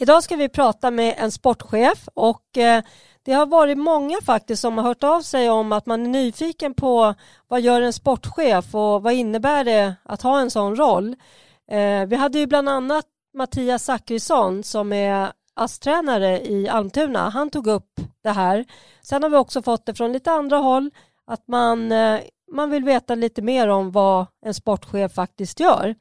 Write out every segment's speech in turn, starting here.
Idag ska vi prata med en sportchef och eh, det har varit många faktiskt som har hört av sig om att man är nyfiken på vad gör en sportchef och vad innebär det att ha en sån roll. Eh, vi hade ju bland annat Mattias Zackrisson som är ASS-tränare i Almtuna. Han tog upp det här. Sen har vi också fått det från lite andra håll att man, eh, man vill veta lite mer om vad en sportchef faktiskt gör.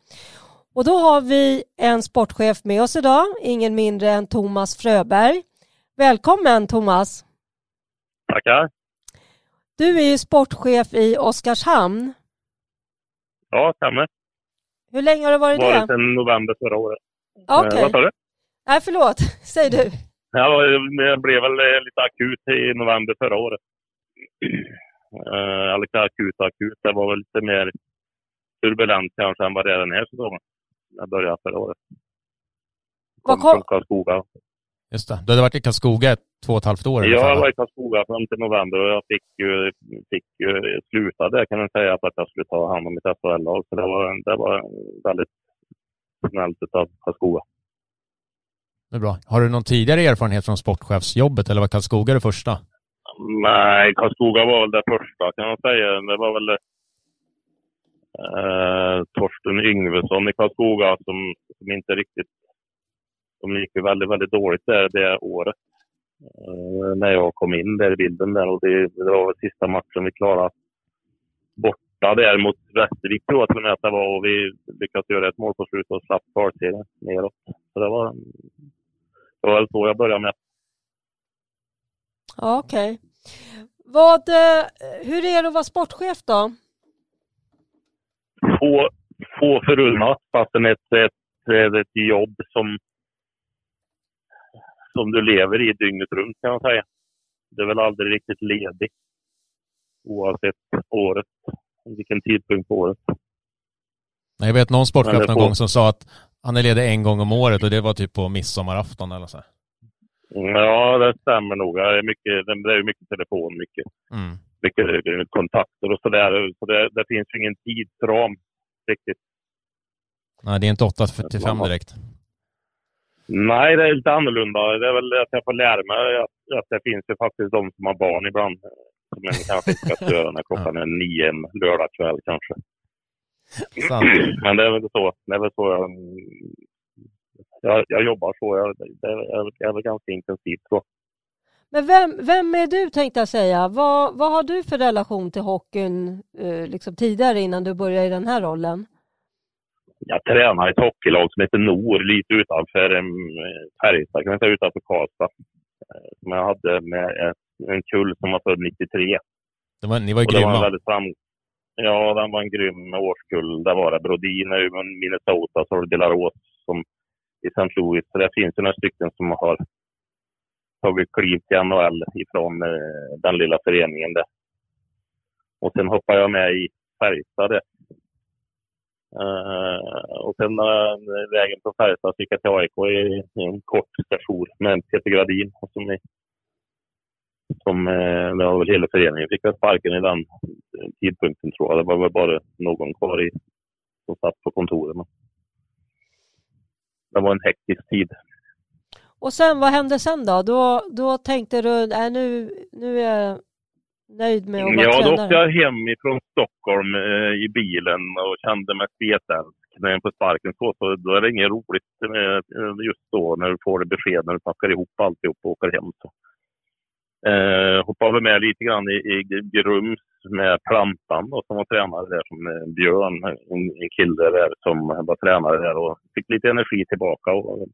Och då har vi en sportchef med oss idag, ingen mindre än Thomas Fröberg. Välkommen Thomas! Tackar! Du är ju sportchef i Oskarshamn. Ja, stämmer. Hur länge har du varit, varit det? sedan november förra året. Okej. Okay. Eh, vad sa du? Nej, förlåt. Säg du. Ja, det blev väl eh, lite akut i november förra året. Eller inte akut akut. Det var väl lite mer turbulent kanske än vad det är den här säsongen. Jag började förra året. Kom, kom... från Karlskoga. Just det. Du hade varit i Karlskoga två och ett halvt år? Ja, jag var i Karlskoga fram till november och jag fick ju, fick ju sluta där kan man säga för att jag skulle ta hand om mitt SHL-lag. Så det var, det var väldigt snällt av Karlskoga. Det är bra. Har du någon tidigare erfarenhet från sportchefsjobbet eller var Karlskoga det första? Nej, Karlskoga var väl det första kan man säga. Det var väl eh, Torsten Yngvesson i Karlskoga som, som inte riktigt... De gick ju väldigt, väldigt dåligt där det året. Eh, när jag kom in där i bilden där och det, det var väl sista matchen vi klarade borta där mot Västervik tror jag att det var och vi lyckades göra ett mål på slutet och slapp kvalserien neråt. Så det var, det var väl så jag började med. Okej. Okay. Vad, eh, hur är det att vara sportchef då? Få, få förunnat fastän ett, ett, ett jobb som, som du lever i dygnet runt kan man säga. Det är väl aldrig riktigt ledig oavsett året, vilken tidpunkt på året. Jag vet någon sportchef någon gång som sa att han är ledig en gång om året och det var typ på midsommarafton eller så. Ja, det stämmer nog. Det är mycket, det är mycket telefon, mycket. Mm mycket kontakter och sådär. Så det, det finns ju ingen tidsram riktigt. Nej, det är inte 8 till 5 direkt. Nej, det är lite annorlunda. Det är väl att jag får lära mig att, att det finns ju faktiskt de som har barn ibland. Som man kanske inte ska störa när klockan är nio en lördagkväll kanske. Men det är väl så. Det är väl så jag, jag, jag jobbar så. Jag, det är, det är väl ganska intensivt så. Men vem, vem är du tänkte jag säga? Vad, vad har du för relation till hockeyn eh, liksom tidigare innan du började i den här rollen? Jag tränar i ett hockeylag som heter Nor, lite utanför eh, Färjestad, kan man säga, utanför Karlstad. Eh, som jag hade med en kull som var född 93. Det var, ni var grymma. Det var väldigt fram... Ja, den var en grym årskull. Där var det Brodin Minnesota, så var det Delaros som i St. Louis. Så det finns ju några stycken som har tagit kliv till NHL ifrån eh, den lilla föreningen där. Och sen hoppade jag med i Färjestad. eh, och sen eh, vägen från Färjestad gick jag till AIK i, i en kort station med Peter Gradin. Som, som eh, det var väl hela föreningen fick jag sparken i den tidpunkten tror jag. Det var väl bara någon kvar i, som satt på kontoret. Det var en hektisk tid. Och sen, vad hände sen då? Då, då tänkte du, nej nu, nu är jag nöjd med att vara Ja, tränare. då åkte jag hem ifrån Stockholm eh, i bilen och kände mig spetälsk när jag på sparken. Så, så då är det inget roligt eh, just då när du får det besked när du packar ihop alltihop och åker hem. Så. Eh, hoppade med lite grann i, i Grums med Plantan då, som var tränare där, som eh, Björn, en, en kille där som var tränare där och fick lite energi tillbaka. Och,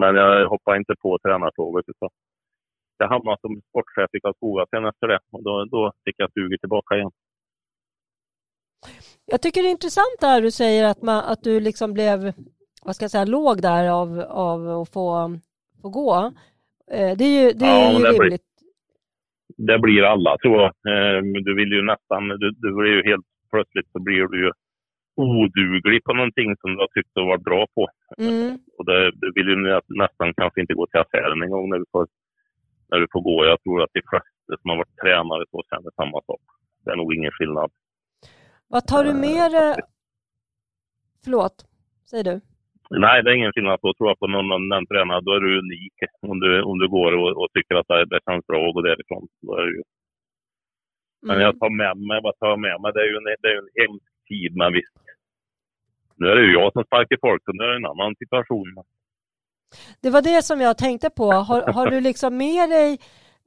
men jag hoppade inte på tränartåget utan jag hamnade som sportchef i Karlskoga sen efter det och då, då fick jag suget tillbaka igen. Jag tycker det är intressant där du säger att, man, att du liksom blev, vad ska jag säga, låg där av, av att få, få gå. Eh, det är ju, det är ja, ju rimligt det blir alla tror jag. Eh, du vill ju nästan, du, du blir ju helt plötsligt så blir du ju oduglig på någonting som du har tyckt att vara bra på. Mm. Och det, du vill ju nästan kanske inte gå till affären en gång när du får, när du får gå. Jag tror att de flesta som har varit tränare så känner samma sak. Det är nog ingen skillnad. Vad tar du med dig? Förlåt, säger du? Nej, det är ingen skillnad på. Tror jag på någon annan tränare, då är du unik. Om du, om du går och, och tycker att det, det känns bra att gå därifrån. Då är ju... Men jag mm. tar med mig, vad tar jag med mig? Det är ju en, det är en hemsk tid, men visst. Nu är det ju jag som sparkar folk, så nu är det en annan situation. Det var det som jag tänkte på. Har, har du liksom med dig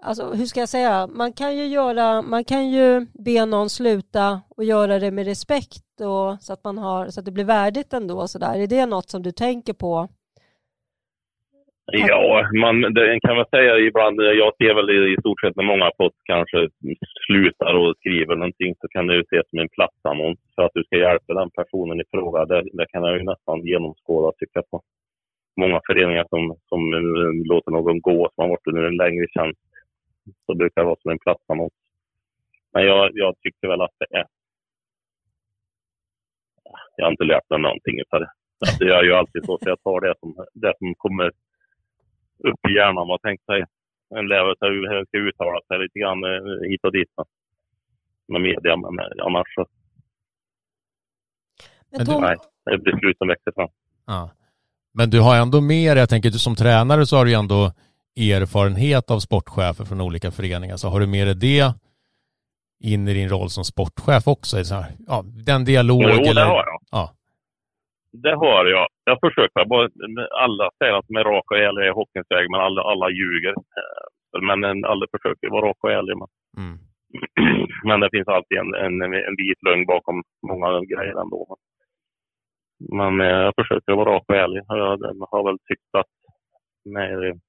Alltså, hur ska jag säga? Man kan ju göra, man kan ju be någon sluta och göra det med respekt och så att man har, så att det blir värdigt ändå så där. Är det något som du tänker på? Ja, man det kan man säga ibland. Jag ser väl i stort sett när många fått kanske slutar och skriver någonting så kan det ju ses som en platsannons för att du ska hjälpa den personen i fråga. Det, det kan jag ju nästan genomskåda tycker jag på. Många föreningar som, som låter någon gå som har varit under en längre tjänst så brukar det vara som en platsannons. Men jag, jag tycker väl att det är... Jag har inte lärt mig någonting av det. Alltså jag är ju alltid så, så jag tar det som, det som kommer upp i hjärnan. Vad tänkte sig en lärare hur ska uttala sig lite grann eh, hit och dit med media, men eh, annars så... Men Tom... Nej, det är beslut som växer fram. Ja. Men du har ändå mer, jag tänker som tränare så har du ju ändå erfarenhet av sportchefer från olika föreningar så har du med dig det in i din roll som sportchef också? Så här, ja, den dialogen? Jo, det har jag. Ja. Det har jag. Jag försöker. Alla säger att de är raka och ärliga i hockeyns väg, men alla, alla ljuger. Eh, men alla försöker vara raka och ärliga. Mm. Men det finns alltid en, en, en vit lögn bakom många grejer ändå. Men eh, jag försöker vara rak och ärlig. Jag har väl tyckt att med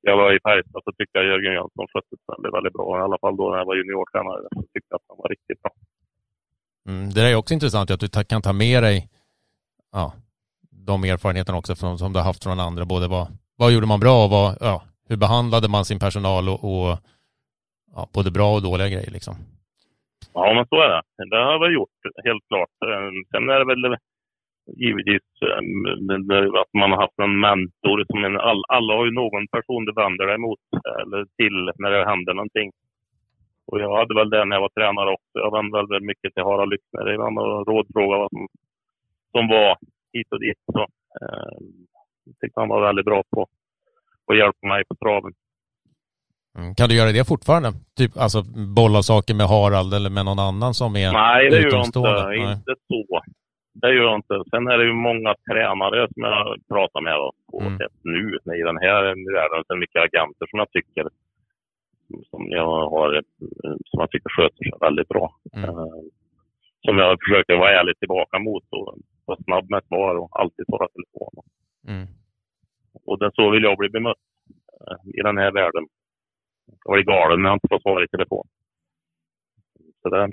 jag var i Färjestad så tyckte jag Jörgen Jönsson skötte sig väldigt, väldigt bra. I alla fall då när jag var juniortränare så tyckte jag att han var riktigt bra. Mm, det är också intressant att du kan ta med dig ja, de erfarenheterna också från, som du har haft från andra. Både vad, vad gjorde man bra och vad, ja, hur behandlade man sin personal och, och ja, både bra och dåliga grejer liksom. Ja, men så är det. Det har jag väl gjort, helt klart. Sen är det väl givetvis eh, att man har haft en mentor. Som en, all, alla har ju någon person du vänder dig mot eller till när det händer någonting. Och jag hade väl det när jag var tränare också. Jag vände väl mycket till Harald Lyckner ibland och rådfrågade vad som, som var hit och dit. Så, eh, jag tyckte han var väldigt bra på att hjälpa mig på traven. Mm. Kan du göra det fortfarande? Typ alltså bolla saker med Harald eller med någon annan som är Nej, det gör jag inte. Nej. Inte så det gör jag inte. Sen är det ju många tränare som jag pratar med då, på mm. sätt nu i den här världen. Sen mycket agenter som jag tycker som jag har som jag tycker sköter sig väldigt bra. Mm. Uh, som jag försöker vara ärlig tillbaka mot och vara snabb med svar och alltid svara telefon. Mm. Och det, så vill jag bli bemött uh, i den här världen. Jag blir galen när jag inte får svara i telefon. Så det,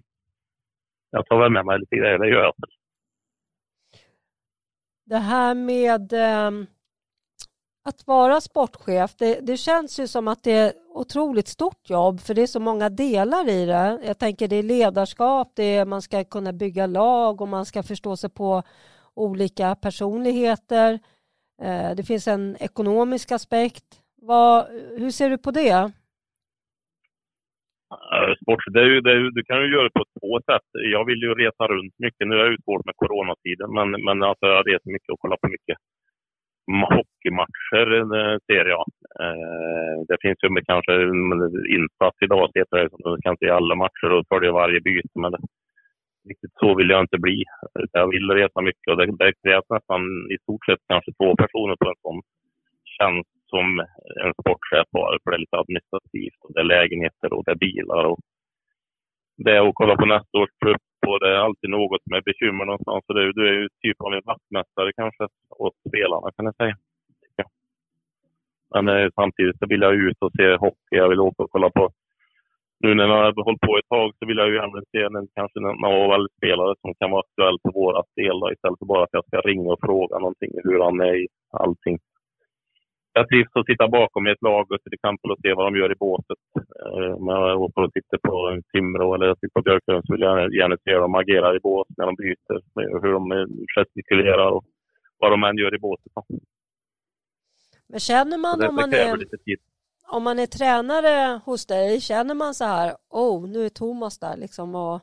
jag tar väl med mig lite grejer, det gör jag. Det här med eh, att vara sportchef, det, det, känns ju som att det är otroligt stort jobb för det är så många delar i det. Jag tänker det är ledarskap, det är man ska kunna bygga lag och man ska förstå sig på olika personligheter. Eh, det finns en ekonomisk aspekt. Vad, hur ser du på det? Eh, sport, det är ju, det är, du kan ju göra det på två sätt. Jag vill ju resa runt mycket. Nu är jag svårt med coronatiden, men, men alltså jag reser mycket och kollar på mycket hockeymatcher, eh, ser jag. Eh, det finns ju kanske insats idag, jag som kan se alla matcher och följa varje byte, men det, riktigt så vill jag inte bli. Jag vill resa mycket och det, det krävs nästan i stort sett kanske två personer på en sån tjänst som en sportchef har, för det är lite administrativt och det är lägenheter och det är bilar. Och det och kolla på nästa års trupp och det är alltid något som är bekymmer någonstans. Så du, du är ju typ av en vaktmästare kanske åt spelarna kan jag säga. Men eh, samtidigt så vill jag ut och se hockey. Jag vill åka och kolla på... Nu när jag har hållit på ett tag så vill jag ju gärna se en, kanske någon AHL-spelare som kan vara aktuell för våra del istället för bara att jag ska ringa och fråga någonting hur han är i allting jag trivs att sitta bakom i ett lag och till exempel och se vad de gör i båset. Om eh, jag åker och tittar på Timrå eller jag tittar på Björklund så vill jag gärna se hur de agerar i bås när de byter. Hur de gestikulerar och vad de än gör i båset. Men känner man om man, är, om man är tränare hos dig, känner man så här, oh nu är Thomas där liksom och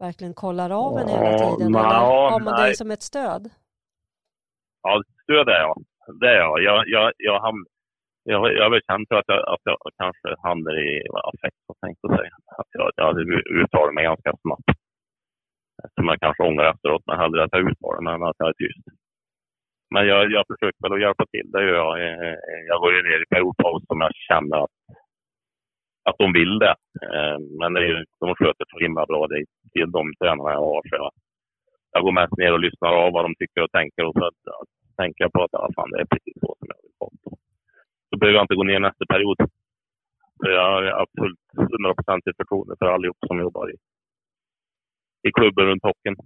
verkligen kollar av en hela tiden? Ja, eller har man nej. dig som ett stöd? Ja, stöd är jag det är jag. Jag, jag, jag, ham, jag, jag har väl känt att jag, att jag kanske hamnar i affekt, tänkte säga. Att jag, jag uttalar mig ganska snabbt. Som jag kanske ångrar efteråt, men hellre att jag uttalar mig än att jag är tyst. Men jag, jag försöker väl att hjälpa till, det gör jag. Eh, jag går ju ner i periodpaus om jag känner att, att de vill det. Eh, men det är ju, de sköter så himla bra, det är de tränarna jag har. Så jag, jag går mest ner och lyssnar av vad de tycker och tänker och så att, tänker jag på att ja, fan, det är precis så som jag vill ha Så behöver jag inte gå ner nästa period. Så jag har absolut hundraprocentigt förtroende för allihop som jobbar i, i klubben runt hockeyn.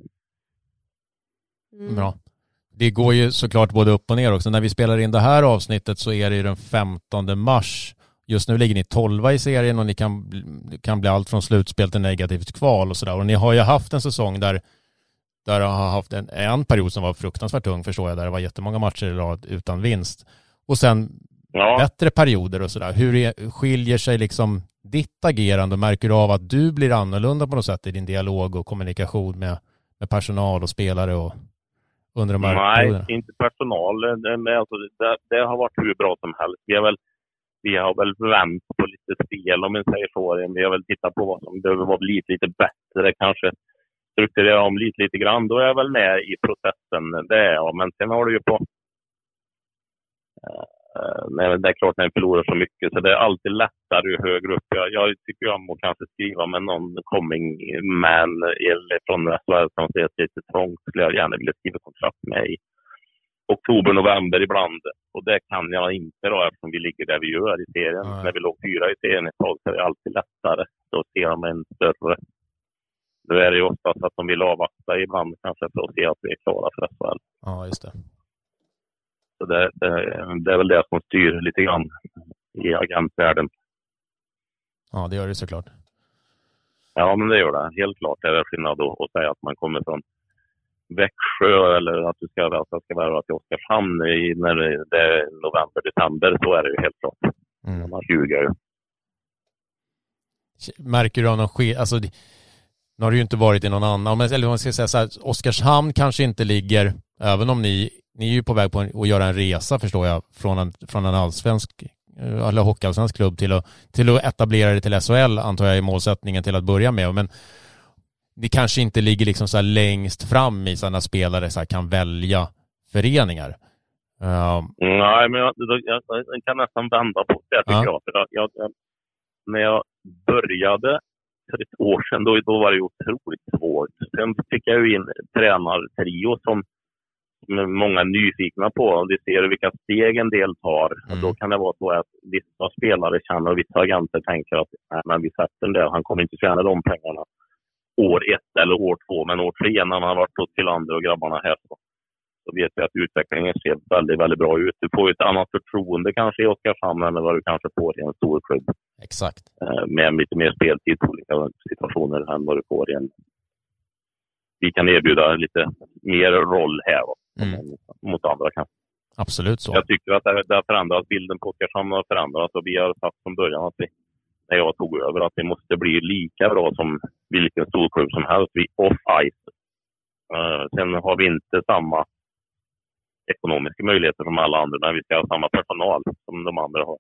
Mm. Bra. Det går ju såklart både upp och ner också. När vi spelar in det här avsnittet så är det ju den 15 mars. Just nu ligger ni 12 i serien och ni kan, kan bli allt från slutspel till negativt kval och sådär. Och ni har ju haft en säsong där där har haft en, en period som var fruktansvärt tung förstår jag, där det var jättemånga matcher i rad utan vinst. Och sen ja. bättre perioder och sådär. Hur är, skiljer sig liksom ditt agerande? Märker du av att du blir annorlunda på något sätt i din dialog och kommunikation med, med personal och spelare och under de här Nej, perioderna? inte personal. Men alltså, det, det, har varit hur bra som helst. Vi har väl, vi har väl vänt på lite spel om man säger så. Vi har väl tittat på vad som behöver vara lite, lite bättre kanske strukturera om lite, lite grann, då är jag väl med i processen. Det är jag. Men sen har du ju på... Eh, det är klart när jag förlorar så mycket, så det är alltid lättare ju högre upp. Jag, jag tycker om att kanske skriva med någon coming man eller från SHL som ser lite trångt. Skulle jag gärna vilja skriva kontrakt med i oktober, november ibland. Och det kan jag inte då eftersom vi ligger där vi gör i serien. Mm. När vi låg fyra i serien ett tag så är det alltid lättare. Då ser de en större nu är det ju oftast att de vill avvakta ibland kanske för att se att vi är klara för SHL. Ja, just det. Så det, det, det är väl det som styr lite grann i agentvärlden. Ja, det gör det såklart. Ja, men det gör det. Helt klart är det skillnad att säga att man kommer från Växjö eller att du ska, att ska värva till Oskarshamn i, när det är november, december. Så är det ju helt klart. Mm. Annars ljuger jag ju. Märker du av någon skillnad? Alltså, nu har det ju inte varit i någon annan, eller man ska säga så här, Oskarshamn kanske inte ligger, även om ni, ni är ju på väg på att göra en resa förstår jag, från en, från en allsvensk eh, eller hockeyallsvensk klubb till att, till att etablera det till SHL antar jag är målsättningen till att börja med. Men det kanske inte ligger liksom så längst fram i sådana spelare så kan välja föreningar. Uh, Nej, men jag, jag, jag, kan nästan vända på det tycker ja. jag. För jag, jag. När jag började för ett år sedan, då, då var det otroligt svårt. Sen fick jag ju in tränartrio som, som många är nyfikna på. Vi ser vilka steg en del tar. Mm. Då kan det vara så att vissa spelare känner och vissa agenter tänker att Nej, men vi sätter den där, han kommer inte tjäna de pengarna år ett eller år två, men år tre när han har varit hos Tillander och grabbarna här så så vet vi att utvecklingen ser väldigt, väldigt bra ut. Du får ett annat förtroende kanske i Oskarshamn än vad du kanske får i en stor klubb. Exakt. Eh, med lite mer speltid på olika situationer än vad du får i en... Vi kan erbjuda lite mer roll här mm. mot andra kanske. Absolut så. Jag tycker att det har förändrats. Bilden på Oskarshamn har förändrats och vi har sagt från början att vi, när jag tog över, att vi måste bli lika bra som vilken storklubb som helst. Vi off-ice. Uh, sen har vi inte samma ekonomiska möjligheter som alla andra, men vi ska ha samma personal som de andra har.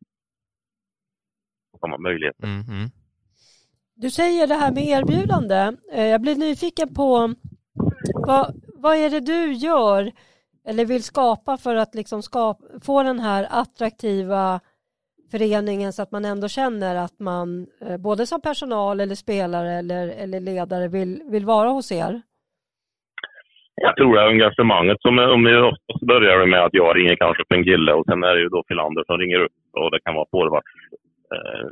Samma möjligheter. Mm. Du säger det här med erbjudande. Eh, jag blir nyfiken på vad, vad är det du gör eller vill skapa för att liksom skapa, få den här attraktiva föreningen så att man ändå känner att man eh, både som personal eller spelare eller, eller ledare vill, vill vara hos er? Jag tror det är engagemanget som, om vi oftast börjar med att jag ringer kanske för en kille och sen är det ju då Filander som ringer upp och det kan vara forwards, eh,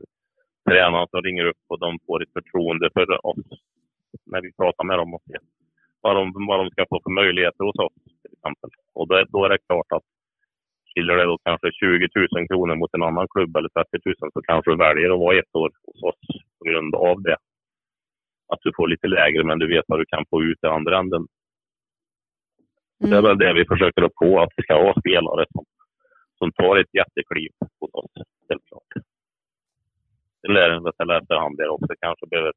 tränaren som ringer upp och de får ett förtroende för oss när vi pratar med dem och ser vad de, vad de ska få för möjligheter hos oss till exempel. Och då, då är det klart att skiljer det då kanske 20 000 kronor mot en annan klubb eller 30 000 så kanske du väljer att vara ett år hos oss på grund av det. Att du får lite lägre men du vet vad du kan få ut i andra änden. Mm. Det är väl det vi försöker att få, att vi ska ha spelare som, som tar ett jättekliv hos oss, helt klart. Sen lär det väl efterhand det också kanske behöver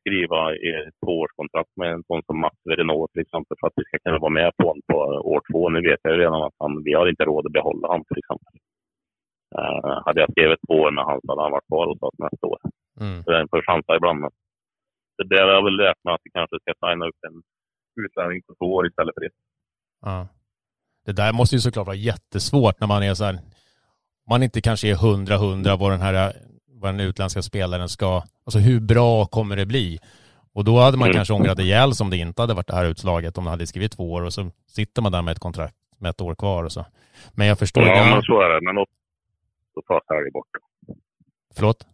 skriva i tvåårskontrakt med en sån som Mats Verenå till exempel för att vi ska kunna vara med på honom på år två. Nu vet jag ju redan att han, vi har inte råd att behålla honom till exempel. Uh, hade jag skrivit två år med honom så hade han varit kvar hos oss nästa år. Mm. Så det är en chansa ibland. Så det har jag väl lärt mig att vi kanske ska signa upp en utlänning på två år istället för ett. Ja. Det där måste ju såklart vara jättesvårt när man är så här, man inte kanske är hundra hundra vad den här vad den utländska spelaren ska, alltså hur bra kommer det bli? Och då hade man mm. kanske ångrat ihjäl som det inte hade varit det här utslaget om man hade skrivit två år och så sitter man där med ett kontrakt med ett år kvar och så. Men jag förstår. Ja, men så är det. Men då, då tar jag bort det. Förlåt?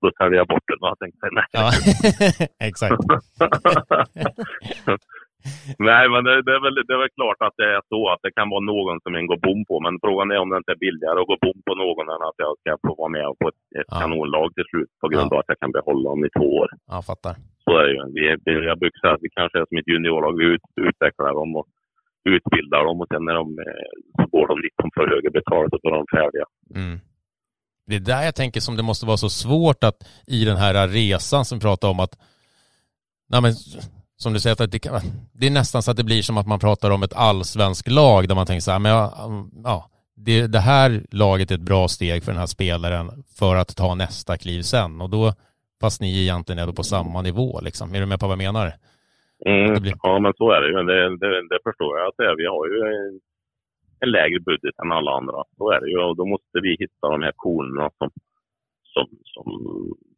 Då tar jag bort det. Jag tänkte, nej. Ja, exakt. Nej, men det, det, är väl, det är väl klart att det är så att det kan vara någon som en går bom på. Men frågan är om det inte är billigare att gå bom på någon än att jag ska få vara med på ett, ett ja. kanonlag till slut på grund ja. av att jag kan behålla dem i två år. Ja, fattar. Så är det ju. Vi, vi, jag brukar säga att vi kanske är som ett juniorlag. Vi ut, utvecklar dem och utbildar dem och sen när de, eh, så går de de får högre betalt och så är de färdiga. Mm. Det är där jag tänker som det måste vara så svårt att i den här resan som vi pratar om att nej men, som du säger, att det, kan, det är nästan så att det blir som att man pratar om ett allsvensk lag där man tänker så här, men ja, det, det här laget är ett bra steg för den här spelaren för att ta nästa kliv sen och då, fast ni egentligen är då på samma nivå liksom. Är du med på vad jag menar? Mm, blir... Ja, men så är det ju. Det, det, det, förstår jag att det är. Vi har ju en, en, lägre budget än alla andra. Så är det ju. Och då måste vi hitta de här konerna som, som, som,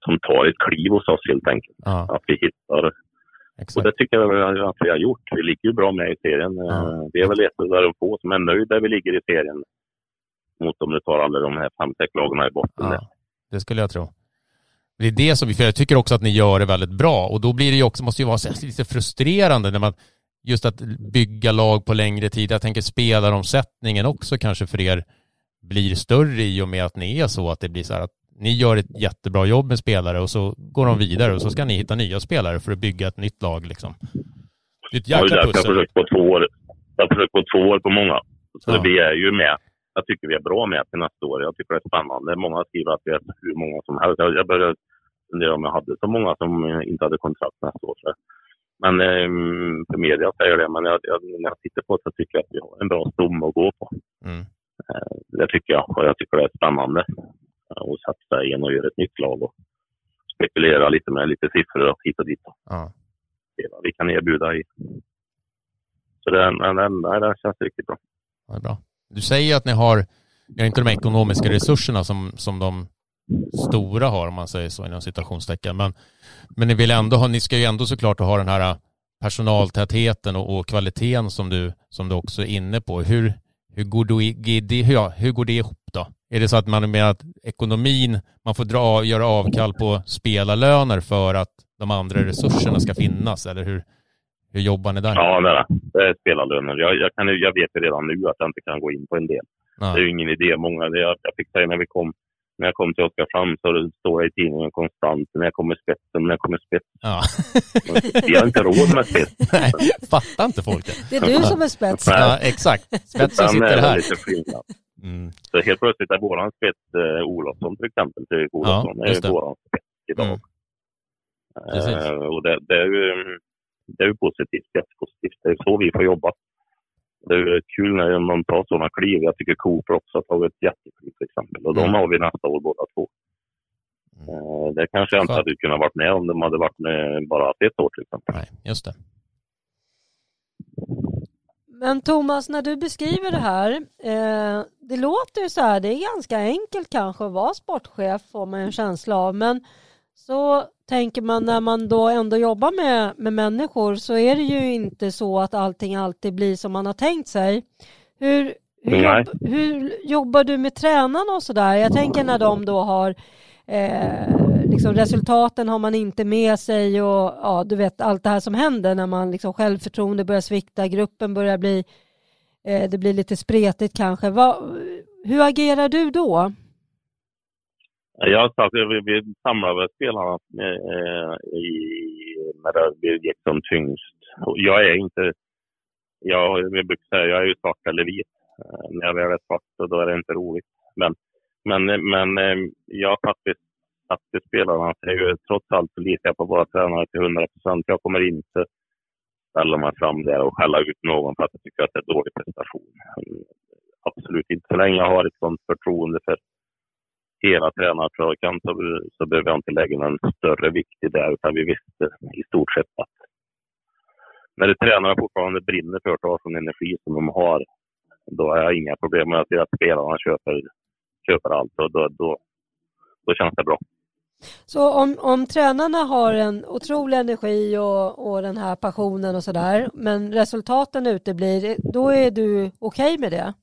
som tar ett kliv hos oss helt enkelt. Ja. Att vi hittar Exakt. Och det tycker jag att vi har gjort. Vi ligger ju bra med i serien. Ja. Vi är väl ett av de få som är nöjda där vi ligger i serien. Mot om du tar alla de här fem, sex lagen i botten. Ja, det skulle jag tro. Det är det som vi, för jag tycker också att ni gör det väldigt bra och då blir det ju också, måste ju vara lite frustrerande när man, just att bygga lag på längre tid. Jag tänker spelaromsättningen också kanske för er blir större i och med att ni är så att det blir så här att ni gör ett jättebra jobb med spelare och så går de vidare och så ska ni hitta nya spelare för att bygga ett nytt lag liksom. Det är ett jäkla ja, pussel. Jag har försökt på två år. Jag har försökt på två år på många. Så ja. vi är ju med. Jag tycker vi är bra med till nästa år. Jag tycker det är spännande. Många skriver att vi är hur många som helst. Jag började fundera om jag hade så många som inte hade kontrakt nästa år. Men eh, för media säger det. Men jag, jag, när jag tittar på det så tycker jag att vi har en bra stomme att gå på. Mm. Eh, det tycker jag. Och jag tycker det är spännande och satsa igen och göra ett nytt lag och spekulera lite med lite siffror och hit och dit. Ja. Det är vad vi kan erbjuda i. Så det, nej, det känns riktigt bra. Ja, bra. Du säger att ni har, ni har inte de ekonomiska resurserna som, som de stora har om man säger så inom citationstecken. Men, men ni vill ändå ha, ni ska ju ändå såklart ha den här personaltätheten och, och kvaliteten som du, som du också är inne på. Hur, hur, går det, hur, hur går det ihop då? Är det så att man menar att ekonomin, man får dra, göra avkall på spelarlöner för att de andra resurserna ska finnas? Eller hur, hur jobbar ni där? Ja, nej, det är spelarlöner. Jag, jag, kan, jag vet ju redan nu att jag inte kan gå in på en del. Ja. Det är ju ingen idé. Många, jag, jag fick säga när vi kom när jag kom till Oskarshamn så står det i tidningen konstant när jag kommer spetsen, när jag kommer spets. Ja. Vi har inte råd med spets. Nej, fattar inte folk det? Det är du som är spets. Ja, exakt. Spetsen sitter här. Lite skillnad. Mm. Så helt plötsligt är våran spets eh, Olofsson till exempel. Till Olofsson ja, är våran spets idag. Mm. Uh, och det, det, är ju, det är ju positivt, jättepositivt. Det är så vi får jobba. Det är kul när man tar sådana kliv. Jag tycker Cooper också har tagit ett jättekliv till exempel. Och mm. de har vi nästa år båda två. Uh, det kanske jag inte hade kunnat varit med om de hade varit med bara ett år till exempel. Nej, just det. Men Thomas, när du beskriver det här, eh, det låter ju så här, det är ganska enkelt kanske att vara sportchef får man en känsla av, men så tänker man när man då ändå jobbar med, med människor så är det ju inte så att allting alltid blir som man har tänkt sig. Hur, hur, jobb, hur jobbar du med tränarna och sådär? Jag tänker när de då har eh, liksom resultaten har man inte med sig och ja, du vet allt det här som händer när man liksom självförtroende börjar svikta, gruppen börjar bli, eh, det blir lite spretigt kanske. Va, hur agerar du då? Jag sa att vi, vi samlade spelarna eh, i, när det gick som tyngst. Jag är inte, jag, jag brukar säga, jag är ju svart eller vit. Eh, när jag väl är svart så då är det inte roligt. Men, men, men eh, jag faktiskt spelarna att ju trots allt så litar jag på våra tränare till 100 procent. Jag kommer inte ställa mig fram där och skälla ut någon för att jag tycker att det är dålig prestation. Absolut inte. Så länge jag har ett sånt förtroende för hela tränartrojkan så, så behöver jag inte lägga någon större vikt i det, utan vi visste i stort sett att när det tränarna fortfarande brinner för att ha sån energi som de har, då har jag inga problem med att spelarna köper, köper allt och då, då, då känns det bra. Så om, om tränarna har en otrolig energi och, och den här passionen och sådär, men resultaten uteblir, då är du okej okay med det?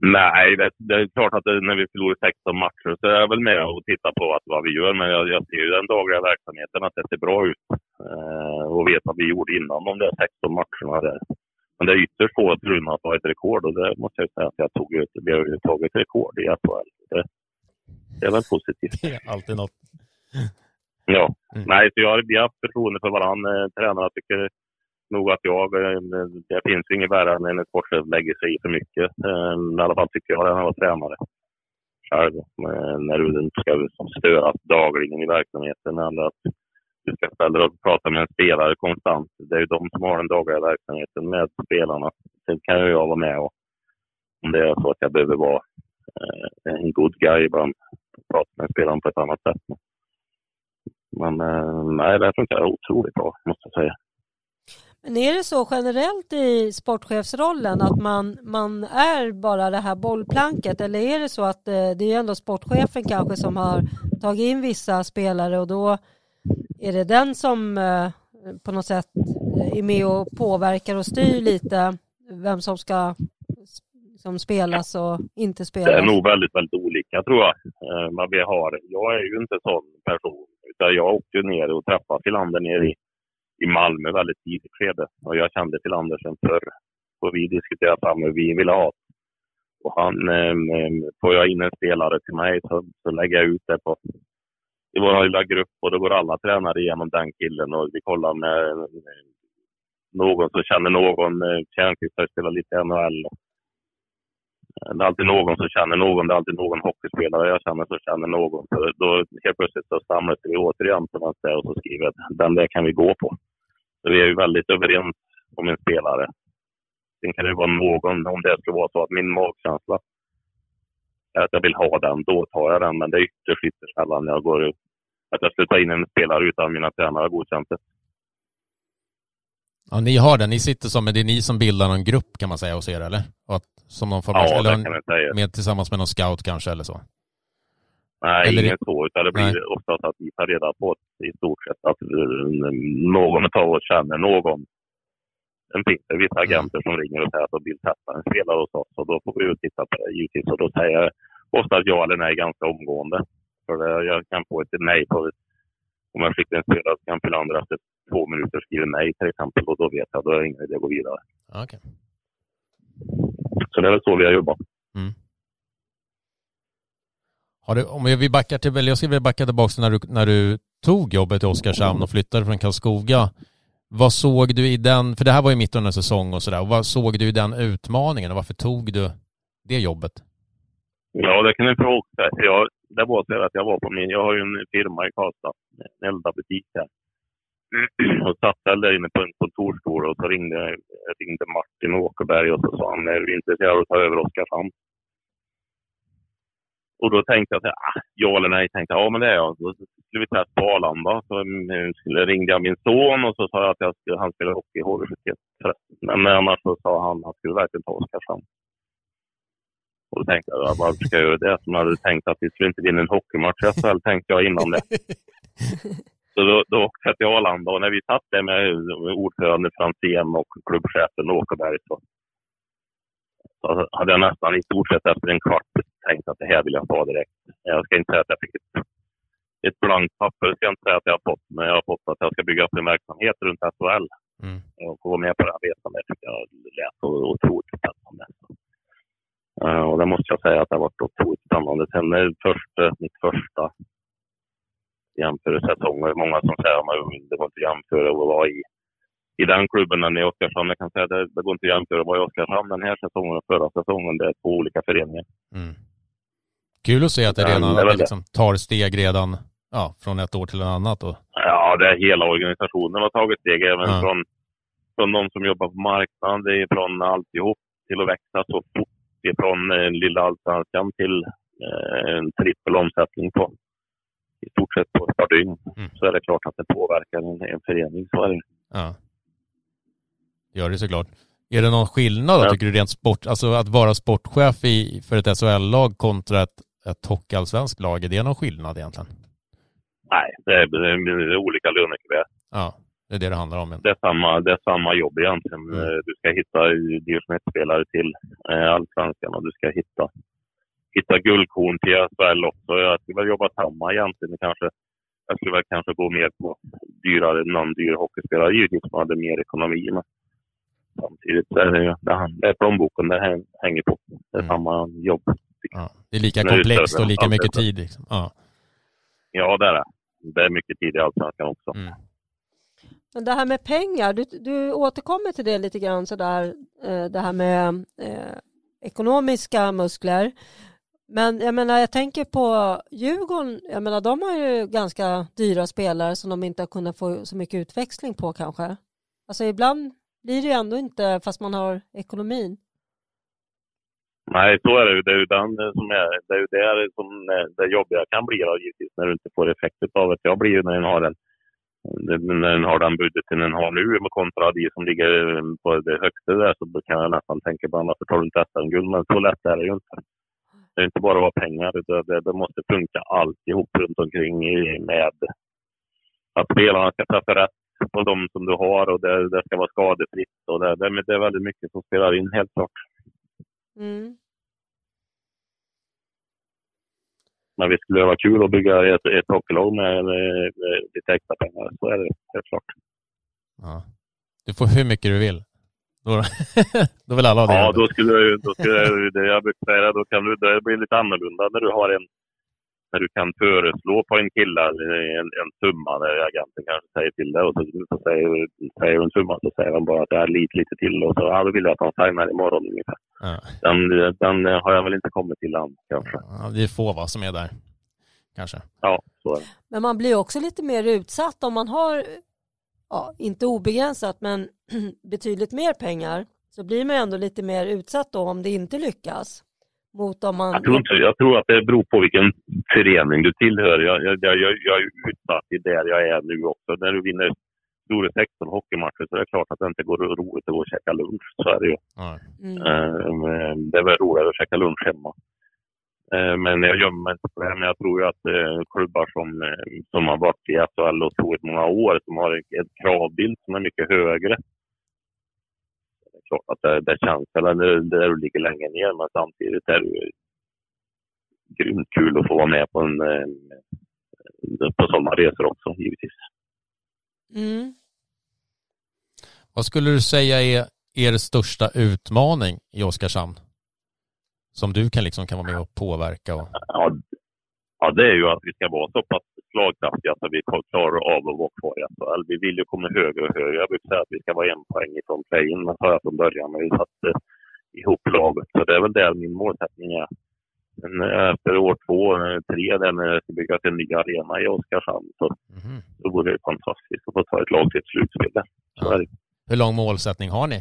Nej, det, det, är klart att det, när vi förlorar 16 matcher så är jag väl med och tittar på att, vad vi gör. Men jag, jag ser ju den dagliga verksamheten att det ser bra ut. Eh, och vet vad vi gjorde innan de där 16 matcherna. Där. Men det är ytterst få förunnat att ha ett rekord och det måste jag säga att jag tog ut. Vi har ju tagit rekord i SHL. Det, det är väl positivt. Det är alltid något. Ja. Mm. Nej, så jag, vi har haft förtroende för varandra. Eh, tränarna tycker nog att jag, eh, det finns ju inget värre än en sportchef lägger sig i för mycket. Eh, I alla fall tycker jag det när jag var tränare själv. När du ska störas dagligen i verksamheten eller att du ska ställa och prata med en spelare konstant. Det är ju de som har den dagliga verksamheten med spelarna. Sen kan ju jag vara med och om det är så att jag behöver vara eh, en good guy ibland, prata med spelaren på ett annat sätt. Men eh, nej, det funkar otroligt bra måste jag säga. Men är det så generellt i sportchefsrollen att man, man är bara det här bollplanket eller är det så att eh, det är ändå sportchefen kanske som har tagit in vissa spelare och då är det den som eh, på något sätt är med och påverkar och styr lite vem som ska som spelas och inte spelas? Det är nog väldigt, väldigt olika tror jag. Eh, vad vi har. Jag är ju inte sån person utan jag åkte ner och träffade Filander nere i i Malmö väldigt tidigt skede. Och jag kände till Andersen förr. Och vi diskuterade fram hur vi ville ha Och han, eh, får jag in en spelare till mig så, så lägger jag ut det på i vår lilla grupp och då går alla tränare igenom den killen och vi kollar med eh, någon som känner någon. Eh, Tjärnqvist har spelat lite i NHL. Det är alltid någon som känner någon. Det är alltid någon hockeyspelare jag känner som känner någon. Så då helt plötsligt så samlas vi återigen på något och så skriver jag den där kan vi gå på. Så vi är ju väldigt överens om en spelare. Sen kan det vara någon, om det skulle vara så att min magkänsla är att jag vill ha den, då tar jag den. Men det är ytterst, ytterst sällan jag går att jag skulle ta in en spelare utan mina tränare godkänt det. Ja, ni har den. Ni sitter som, det är ni som bildar en grupp kan man säga hos er, eller? Att, som någon form ja, eller det kan man säga. Med, tillsammans med någon scout kanske, eller så? Nej, eller... inget så. Utan det blir Nej. oftast att vi tar reda på i stort sett att eh, någon av oss känner någon. Sen finns det vissa mm. agenter som ringer och säger att de vill testa en spelare hos oss. Och då får vi ju titta på det givetvis. Och då säger jag oftast ja eller nej ganska omgående. För jag kan få ett nej på om jag skickar en spelare så kan efter två minuter skriva nej till exempel. Och då vet jag, då är det ingen idé att gå vidare. Okay. Så det är väl så vi har jobbat. Mm. Har du, om vi backar till, jag skulle vilja backa tillbaka till när du, när du tog jobbet i Oskarshamn och flyttade från Karlskoga. Vad såg du i den, för det här var ju mitt under säsong och sådär, vad såg du i den utmaningen och varför tog du det jobbet? Ja, det kan du fråga. Jag, det var så att jag var på min, jag har ju en firma i Karlstad, en Elda-butik här. Och satt där inne på en kontorsstol och så ringde, ringde Martin Åkerberg och så sa han, är du intresserad av att ta över Oskarshamn? Och då tänkte jag, ah, ja eller nej, tänkte jag, ja men det är jag. Då skulle vi testa på Arlanda. Så ringde jag min son och så sa jag att jag skulle, han spelar hockey i HV71. Men annars så sa han att han skulle verkligen ta Oskarshamn. Och då tänkte jag, varför ska jag göra det? Som jag hade tänkt att vi skulle inte vinna en hockeymatch i SHL, tänkte jag innan det. Så då, då åkte jag till Arlanda och när vi satt där med ordförande Franzén och klubbchefen Åkerberg så, så hade jag nästan i stort sett efter en kvart tänkt att det här vill jag ta direkt. Jag ska inte säga att jag fick ett, ett blankt papper, ska jag inte säga att jag har fått, men jag har fått att jag ska bygga upp en verksamhet runt SHL. Mm. Och få vara med på den resan, det tycker jag lät otroligt spännande. Uh, och det måste jag säga att det har varit otroligt spännande. Sen är första, mitt första jämförelsesäsong, många som säger att det går inte att jämföra och vara i, i den klubben än i Oskarshamn. Jag kan säga att det, det går inte att jämföra att vara i Oskarshamn den här säsongen och förra säsongen. Det är två olika föreningar. Mm. Kul att se att det redan det liksom tar steg redan ja, från ett år till ett annat. Och... Ja, det är hela organisationen har tagit steg. Även ja. från, från de som jobbar på marknaden, det är från alltihop till att växa så fort ifrån eh, lilla allsvenskan till eh, en trippel omsättning på i stort sett på ett par dygn. Mm. Så är det klart att det påverkar en, en förening. Så är det. Ja. Det gör det såklart. Är det någon skillnad då, ja. tycker du rent sport, alltså att vara sportchef i, för ett SHL-lag kontra ett, ett hockeyallsvenskt lag, är det någon skillnad egentligen? Nej, det är, det är olika lönekuvert. Ja. Det är det det handlar om. Det är samma, det är samma jobb egentligen. Mm. Eh, du ska hitta division till eh, allsvenskan och du ska hitta, hitta guldkorn till SHL också. Jag skulle väl jobba samma egentligen kanske. Jag skulle väl kanske gå mer på dyrare, någon dyr hockeyspelare givetvis som hade mer ekonomi. Men samtidigt är det, det är plånboken det hänger på. Det är mm. samma jobb. Ja, det är lika komplext och lika mycket tid. Liksom. Ja. ja, det är det. Det är mycket tid i allsvenskan också. Mm. Men det här med pengar, du, du återkommer till det lite grann sådär, eh, det här med eh, ekonomiska muskler. Men jag menar, jag tänker på Djurgården, jag menar de har ju ganska dyra spelare som de inte har kunnat få så mycket utväxling på kanske. Alltså ibland blir det ju ändå inte fast man har ekonomin. Nej, så är det ju. Det är ju den eh, som är, det är ju där som eh, det jobbiga kan bli då, givetvis när du inte får effekt av det. Jag blir ju när du har en när den har den budgeten den har nu kontra de som ligger eh, på det högsta där så kan jag nästan tänka på varför tar du inte SM-guld? Men så lätt är det ju inte. Det är inte bara att pengar, det, det, det måste funka alltihop runt omkring med att spelarna ska träffa rätt på de som du har och det, det ska vara skadefritt. Och det, det, det är väldigt mycket som spelar in helt klart. Mm. Men visst skulle det vara kul att bygga ett, ett hockeylag med, med, med lite extra pengar. Så är det helt klart. Ja. Du får hur mycket du vill. Då, då vill alla ha det. Ja, då skulle, jag, då skulle jag, det jag brukar säga, då kan du, det blir lite annorlunda när du har en när du kan föreslå på en kille en, en summa när agenten kanske säger till dig och så, så säger, säger du en summa så säger de bara att det är lite, lite till och så ja, då vill jag att han signar imorgon ungefär. Ja. Den, den har jag väl inte kommit till än kanske. Ja, det är få va, som är där kanske. Ja, så är det. Men man blir också lite mer utsatt om man har, ja, inte obegränsat men betydligt mer pengar så blir man ändå lite mer utsatt då om det inte lyckas mot om man... Jag tror, inte, jag tror att det beror på vilken förening du tillhör. Jag, jag, jag, jag är utsatt i där jag är nu också. När du vinner stora 16 hockeymatcher så är det klart att det inte går roligt att gå och käka lunch. Så är det ju. Mm. Uh, det är väl roligare att käka lunch hemma. Uh, men jag gömmer mig inte på det. Men jag tror ju att uh, klubbar som, som har varit i SHL och otroligt många år, som har en kravbild som är mycket högre klart att det, det känns, eller där du ligger längre ner, men samtidigt är det ju grymt kul att få vara med på, en, eh, på sådana resor också, givetvis. Mm. Vad skulle du säga är er största utmaning i Oskarshamn? Som du kan, liksom, kan vara med och påverka? Och... Ja, ja, det är ju att vi ska vara så pass slagkraftiga så vi klarar av att vara kvar i SHL. Vi vill ju komma högre och högre. Jag brukar säga att vi ska vara en poäng ifrån play-in, det sa jag från början när vi satte ihop laget. Så det är väl där min målsättning är. Men efter år två, tre, när det ska byggas en ny arena i Oskarshamn, så, mm. så vore det fantastiskt att få ta ett lag till ett slutspel. Ja. Hur lång målsättning har ni?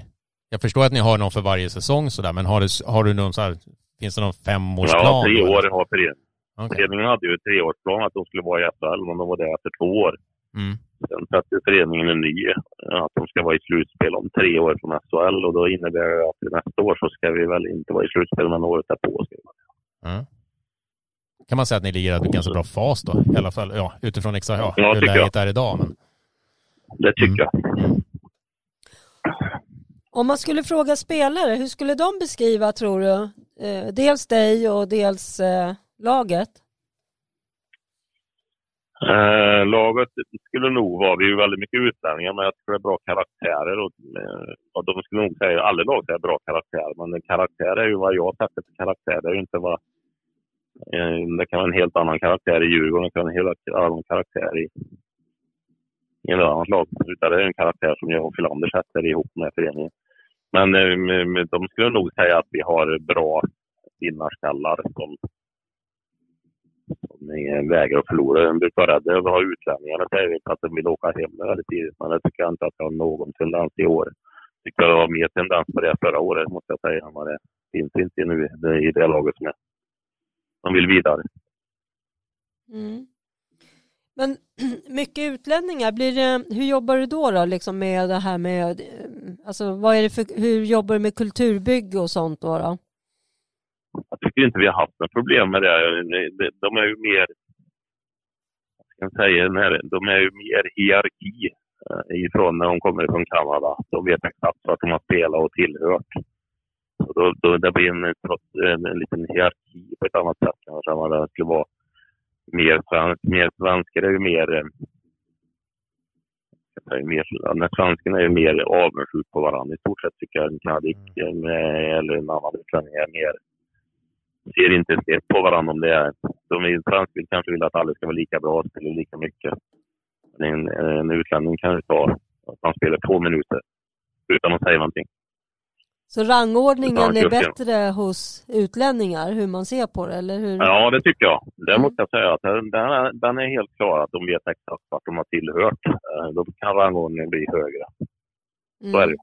Jag förstår att ni har någon för varje säsong sådär, men har du, har du någon så här, finns det någon femårsplan? Ja, tre år har föreningen. Okay. Föreningen hade ju ett treårsplan att de skulle vara i SHL, men de var där efter två år. Mm. Sen sätter föreningen en ny, att de ska vara i slutspel om tre år från SHL och då innebär det att nästa år så ska vi väl inte vara i slutspel men året därpå ska vi vara Mm. Kan man säga att ni ligger i en ganska bra fas då? I alla fall ja, utifrån exakt ja, Ja, hur läget är idag. Men, Det tycker jag. Om man skulle fråga spelare, hur skulle de beskriva tror du? Eh, dels dig och dels eh, laget? Eh, laget skulle nog vara, vi är ju väldigt mycket utlänningar, men jag tror det är bra karaktärer. Och, eh, och de skulle nog säga, alla lag är bra karaktärer men en karaktär är ju vad jag sätter för karaktär. Det är ju inte vad... Eh, det kan vara en helt annan karaktär i Djurgården, det kan vara en helt annan karaktär i, i ett annat lag. Utan det är en karaktär som jag och Filander sätter ihop med föreningen. Men eh, med- med- de skulle nog säga att vi har bra vinnarskallar som som vägrar att förlora. De brukar vara rädda över att ha utlänningar, det säger att de vill åka hem väldigt tidigt. Men det tycker jag inte att jag har någon tendens i år. Jag tycker det var mer tendens på det förra året, måste jag säga, än vad det finns inte nu i det laget som är. De vill vidare. Mm. Men mycket utlänningar, blir det, hur jobbar du då, då liksom med det här med, eh, alltså vad är det för, hur jobbar du med kulturbygge och sånt då? då? Jag tycker inte vi har haft några problem med det. De- är ju mer, vad ska säga, när- de är ju mer hierarki eh, ifrån när de kommer från Kanada. De vet exakt vart de har spelat och tillhört. Så då, då, det blir en, trots- en, en liten hierarki på ett annat sätt kanske än vad det skulle vara. Mer, svensk, mer svenskar är ju mer... Eh, mer när svenskarna är ju mer avundsjuka på varandra i stort sett tycker jag en kanadik eller en annan utlänning är mer ser inte snett på varandra om det är... De är svenskar kanske vill att alla ska vara lika bra och spela lika mycket. Men en, en utlänning kanske tar att man spelar två minuter utan att säga någonting. Så rangordningen är bättre hos utlänningar, hur man ser på det, eller hur? Ja, det tycker jag. Det Mm. måste jag säga. att Den, är, den är helt klar att de vet exakt vart de har tillhört. Eh, Då kan rangordningen bli högre. Så är det.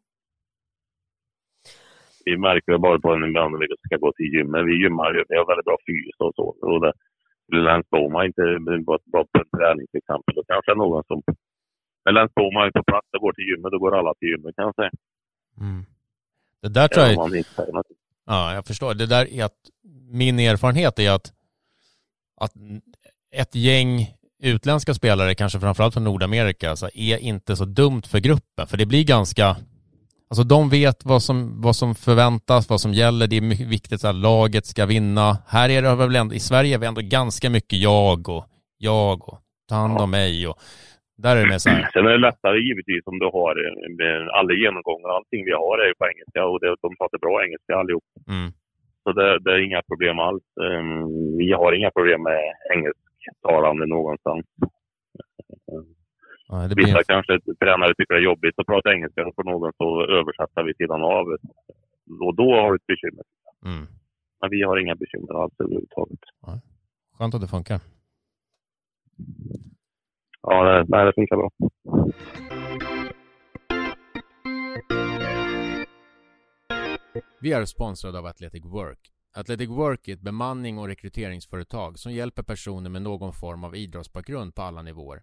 Vi märker det bara på en ibland när vi ska gå till gymmet. Vi gymmar ju. Vi har väldigt bra fys och så. Och det, Lance Bowman inte var bra på en träning till exempel. Då kanske någon som... När Lance Bowman är på plats och går till gymmet, då går alla till gymmet kan jag säga. mm. Det där tror jag, inte något. ja jag förstår. Det där är att, min erfarenhet är att, att ett gäng utländska spelare, kanske framförallt från Nordamerika, alltså, är inte så dumt för gruppen. För det blir ganska, alltså de vet vad som, vad som förväntas, vad som gäller. Det är viktigt att laget ska vinna. Här är det väl ändå, i Sverige är vi ändå ganska mycket jag och jag och ta hand om mig och där är det så här, Sen är det lättare givetvis om du har eh, alla genomgångar allting vi har är ju på engelska och det, de pratar bra engelska allihop. mm, Så det, det är inga problem alls. Um, vi har inga problem med engelsktalande någonstans. Ja, det blir, Vissa kanske tränare tycker det är jobbigt att prata engelska och får någon så översätta vid sidan av. Och då har du ett bekymmer. mm, Men vi har inga bekymmer alls överhuvudtaget. skönt att det funkar. Ja, det, nej, det funkar bra. Vi är sponsrade av Athletic Work. Athletic Work är ett bemanning och rekryteringsföretag som hjälper personer med någon form av idrottsbakgrund på alla nivåer.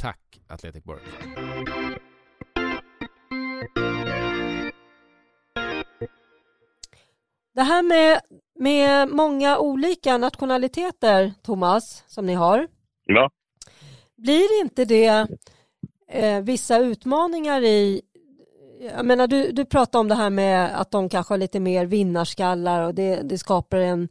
Tack Athletic Work! Det här med, med många olika nationaliteter, Thomas, som ni har, Ja, blir inte det eh, vissa utmaningar i jag menar, du, du pratar om det här med att de kanske har lite mer vinnarskallar och det, det skapar en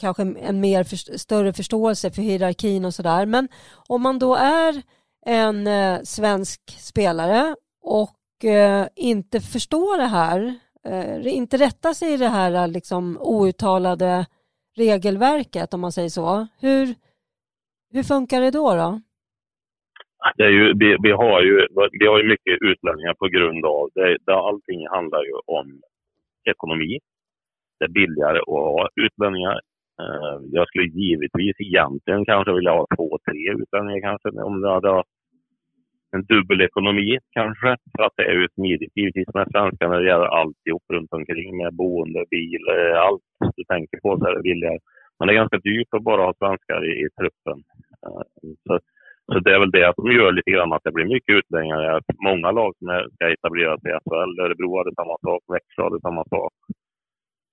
kanske en mer för, större förståelse för hierarkin och sådär. Men om man då är en eh, svensk spelare och eh, inte förstår det här, eh, inte rättar sig i det här eh, liksom outtalade regelverket om man säger så. Hur, hur funkar det då? då? Det är ju, vi, vi, har ju, vi har ju mycket utlänningar på grund av det, det. Allting handlar ju om ekonomi. Det är billigare att ha utlänningar. Eh, jag skulle givetvis egentligen kanske vilja ha två, tre utlänningar kanske om det hade en dubbel ekonomi kanske. För att det är ju smidigt givetvis med svenskar när det gäller alltihop runt omkring med boende, bil, eh, allt du tänker på så är det billigare. Men det är ganska dyrt att bara ha svenskar i, i truppen. Eh, så, så det är väl det som gör lite grann att det blir mycket utlänningar. Många lag som ska etablera sig i SHL, Örebro hade samma sak, Växjö hade samma sak.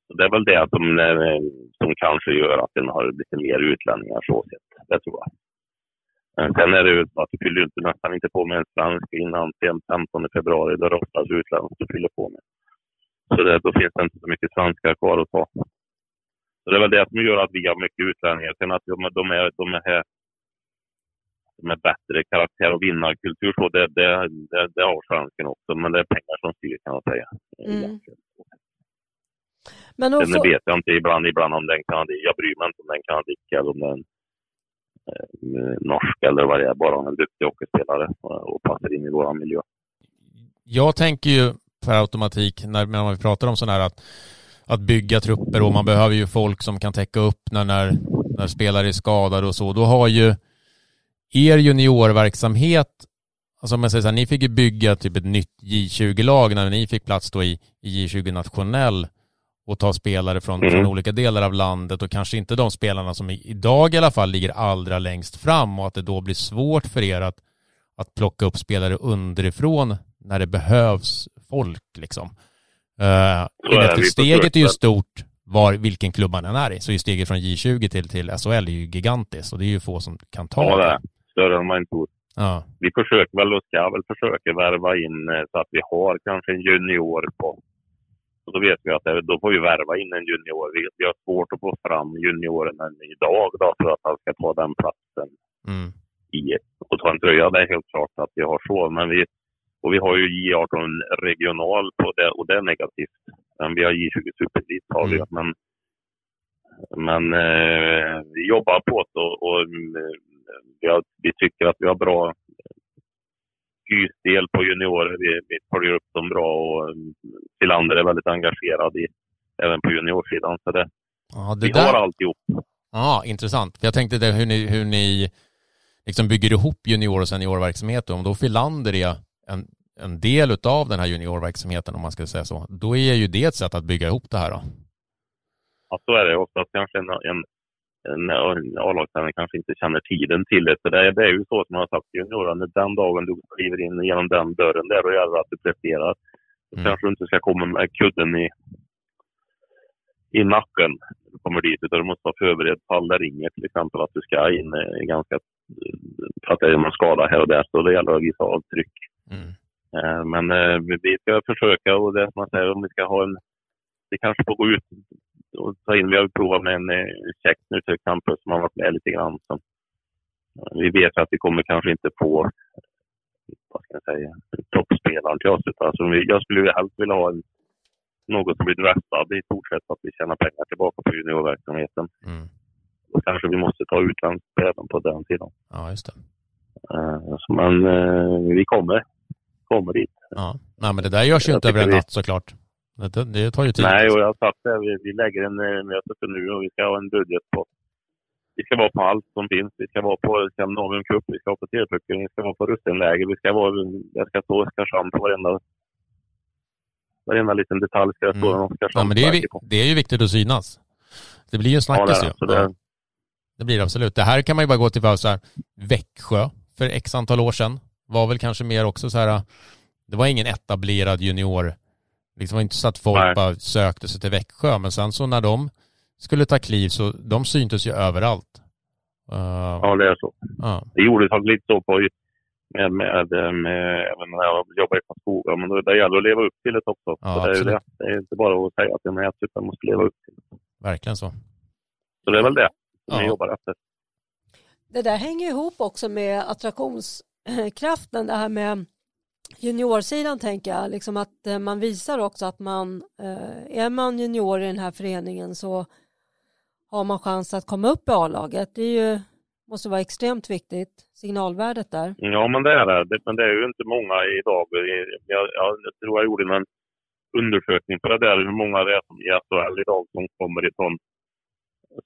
Så det är väl det som, eh, som kanske gör att den har lite mer utlänningar så sett. Det tror jag. Sen är det ju så att du fyller inte, nästan inte på med en svensk innan 15 februari. Då röstas utländskt du fyller på med. Så det, då finns det inte så mycket svenskar kvar att ta. Så det är väl det som gör att vi har mycket utlänningar. Sen att de, de, är, de är här de är bättre karaktär och vinnarkultur. Så det, det, det, det har svensken också, men det är pengar som styr kan man säga. Mm. Men Sen vet jag inte ibland, ibland om den kan jag bryr mig inte om den kan eller om den Eh, norsk eller vad det är, bara en duktig hockeyspelare och passar in i vår miljö. Jag tänker ju per automatik när, när vi pratar om sådana här att, att bygga trupper och man behöver ju folk som kan täcka upp när, när, när spelare är skadade och så. Då har ju er juniorverksamhet, alltså om jag säger så här, ni fick ju bygga typ ett nytt J20-lag när ni fick plats då i, i J20 nationell och ta spelare från, mm. från olika delar av landet och kanske inte de spelarna som idag i alla fall ligger allra längst fram och att det då blir svårt för er att, att plocka upp spelare underifrån när det behövs folk liksom. Uh, steget är ju stort var vilken klubb man än är i. Så är steget från J20 till, till SHL är ju gigantiskt och det är ju få som kan ta ja, det. är Större än man tror. Ja. Vi försöker väl och ska väl försöka värva in eh, så att vi har kanske en junior på och då vet vi att det, då får vi värva in en junior. Vi, vi har svårt att få fram junioren än idag då, för att han ska ta den platsen mm. i, och ta en tröja. Det är helt klart att vi har så. Men vi, och vi har ju J18 regional på det och det är negativt. Men vi har J20 superelit har vi. Mm. Men, men eh, vi jobbar på det och, och eh, vi, har, vi tycker att vi har bra del på juniorer. Vi, vi följer upp dem bra och Tillander är väldigt engagerad i, även på juniorsidan. Så det, ja, det vi där... har alltihop. Ja, intressant. Jag tänkte det, hur ni, hur ni liksom bygger ihop junior och seniorverksamhet. Om då Filander är en, en del av den här juniorverksamheten, om man ska säga så, då är ju det ett sätt att bygga ihop det här då. Ja, så är det. Oftast kanske en, en en A-lagstränare kanske inte känner tiden till det. Så det, det är ju så som jag har sagt till juniorerna, den dagen du kliver in genom den dörren där, då gäller att du presterar. Mm. kanske du inte ska komma med kudden i, i nacken när du kommer dit, utan du måste vara förberedd fall det ringer till exempel att du ska in ganska, för att det är någon skada här och där, så det gäller att visa avtryck. Mm. Eh, men eh, vi ska försöka och det som man säger, om vi ska ha en det kanske får gå ut och ta in. Vi har provat med en eh, check nu till campus som har varit med lite grann. Så vi vet att vi kommer kanske inte få vad ska jag säga, toppspelaren till oss. Alltså, jag skulle helst vilja ha en, någon som blir draftad i stort sett, att vi tjänar pengar tillbaka på juniorverksamheten. Mm. Och kanske vi måste ta utländskt även på den sidan. Ja, just det. Uh, men uh, vi kommer, kommer dit. Ja, Nej, men det där görs ju inte över en natt såklart. Det, det tar ju tid. Nej, och jag har sagt det. Vi, vi lägger en eh, möte för nu och vi ska ha en budget på... Vi ska vara på allt som finns. Vi ska vara på Skandinavium Cup, vi ska vara på Telepucken, vi ska vara på Russinläger, vi ska vara... Jag ska stå Oskarshamn på varenda... Varenda liten detalj ska jag stå mm. Ja, men det är, det är ju viktigt att synas. Det blir ju en snackis ja, det, ju. Det, det blir det absolut. Det här kan man ju bara gå till för så här, Växjö för x antal år sedan var väl kanske mer också så här, det var ingen etablerad junior Liksom var inte så att folk Nej. bara sökte sig till Växjö, men sen så när de skulle ta kliv så de syntes ju överallt. Uh, ja, det är så. Uh. Det gjordes lite så på med, med, med, även när jag jobbade i Karlskoga, men det, det gäller att leva upp till det också. Ja, så det, är det. det är inte bara att säga att jag är ett, utan måste leva upp till det. Verkligen så. Så det är väl det som ja. vi jobbar efter. Det där hänger ihop också med attraktionskraften, det här med juniorsidan tänker jag, liksom att eh, man visar också att man, eh, är man junior i den här föreningen så har man chans att komma upp i A-laget. Det är ju måste vara extremt viktigt, signalvärdet där. Ja, men det är det. Men det är ju inte många idag. Jag, jag, jag tror jag gjorde en undersökning på det där, hur många det är som i SHL idag som kommer ifrån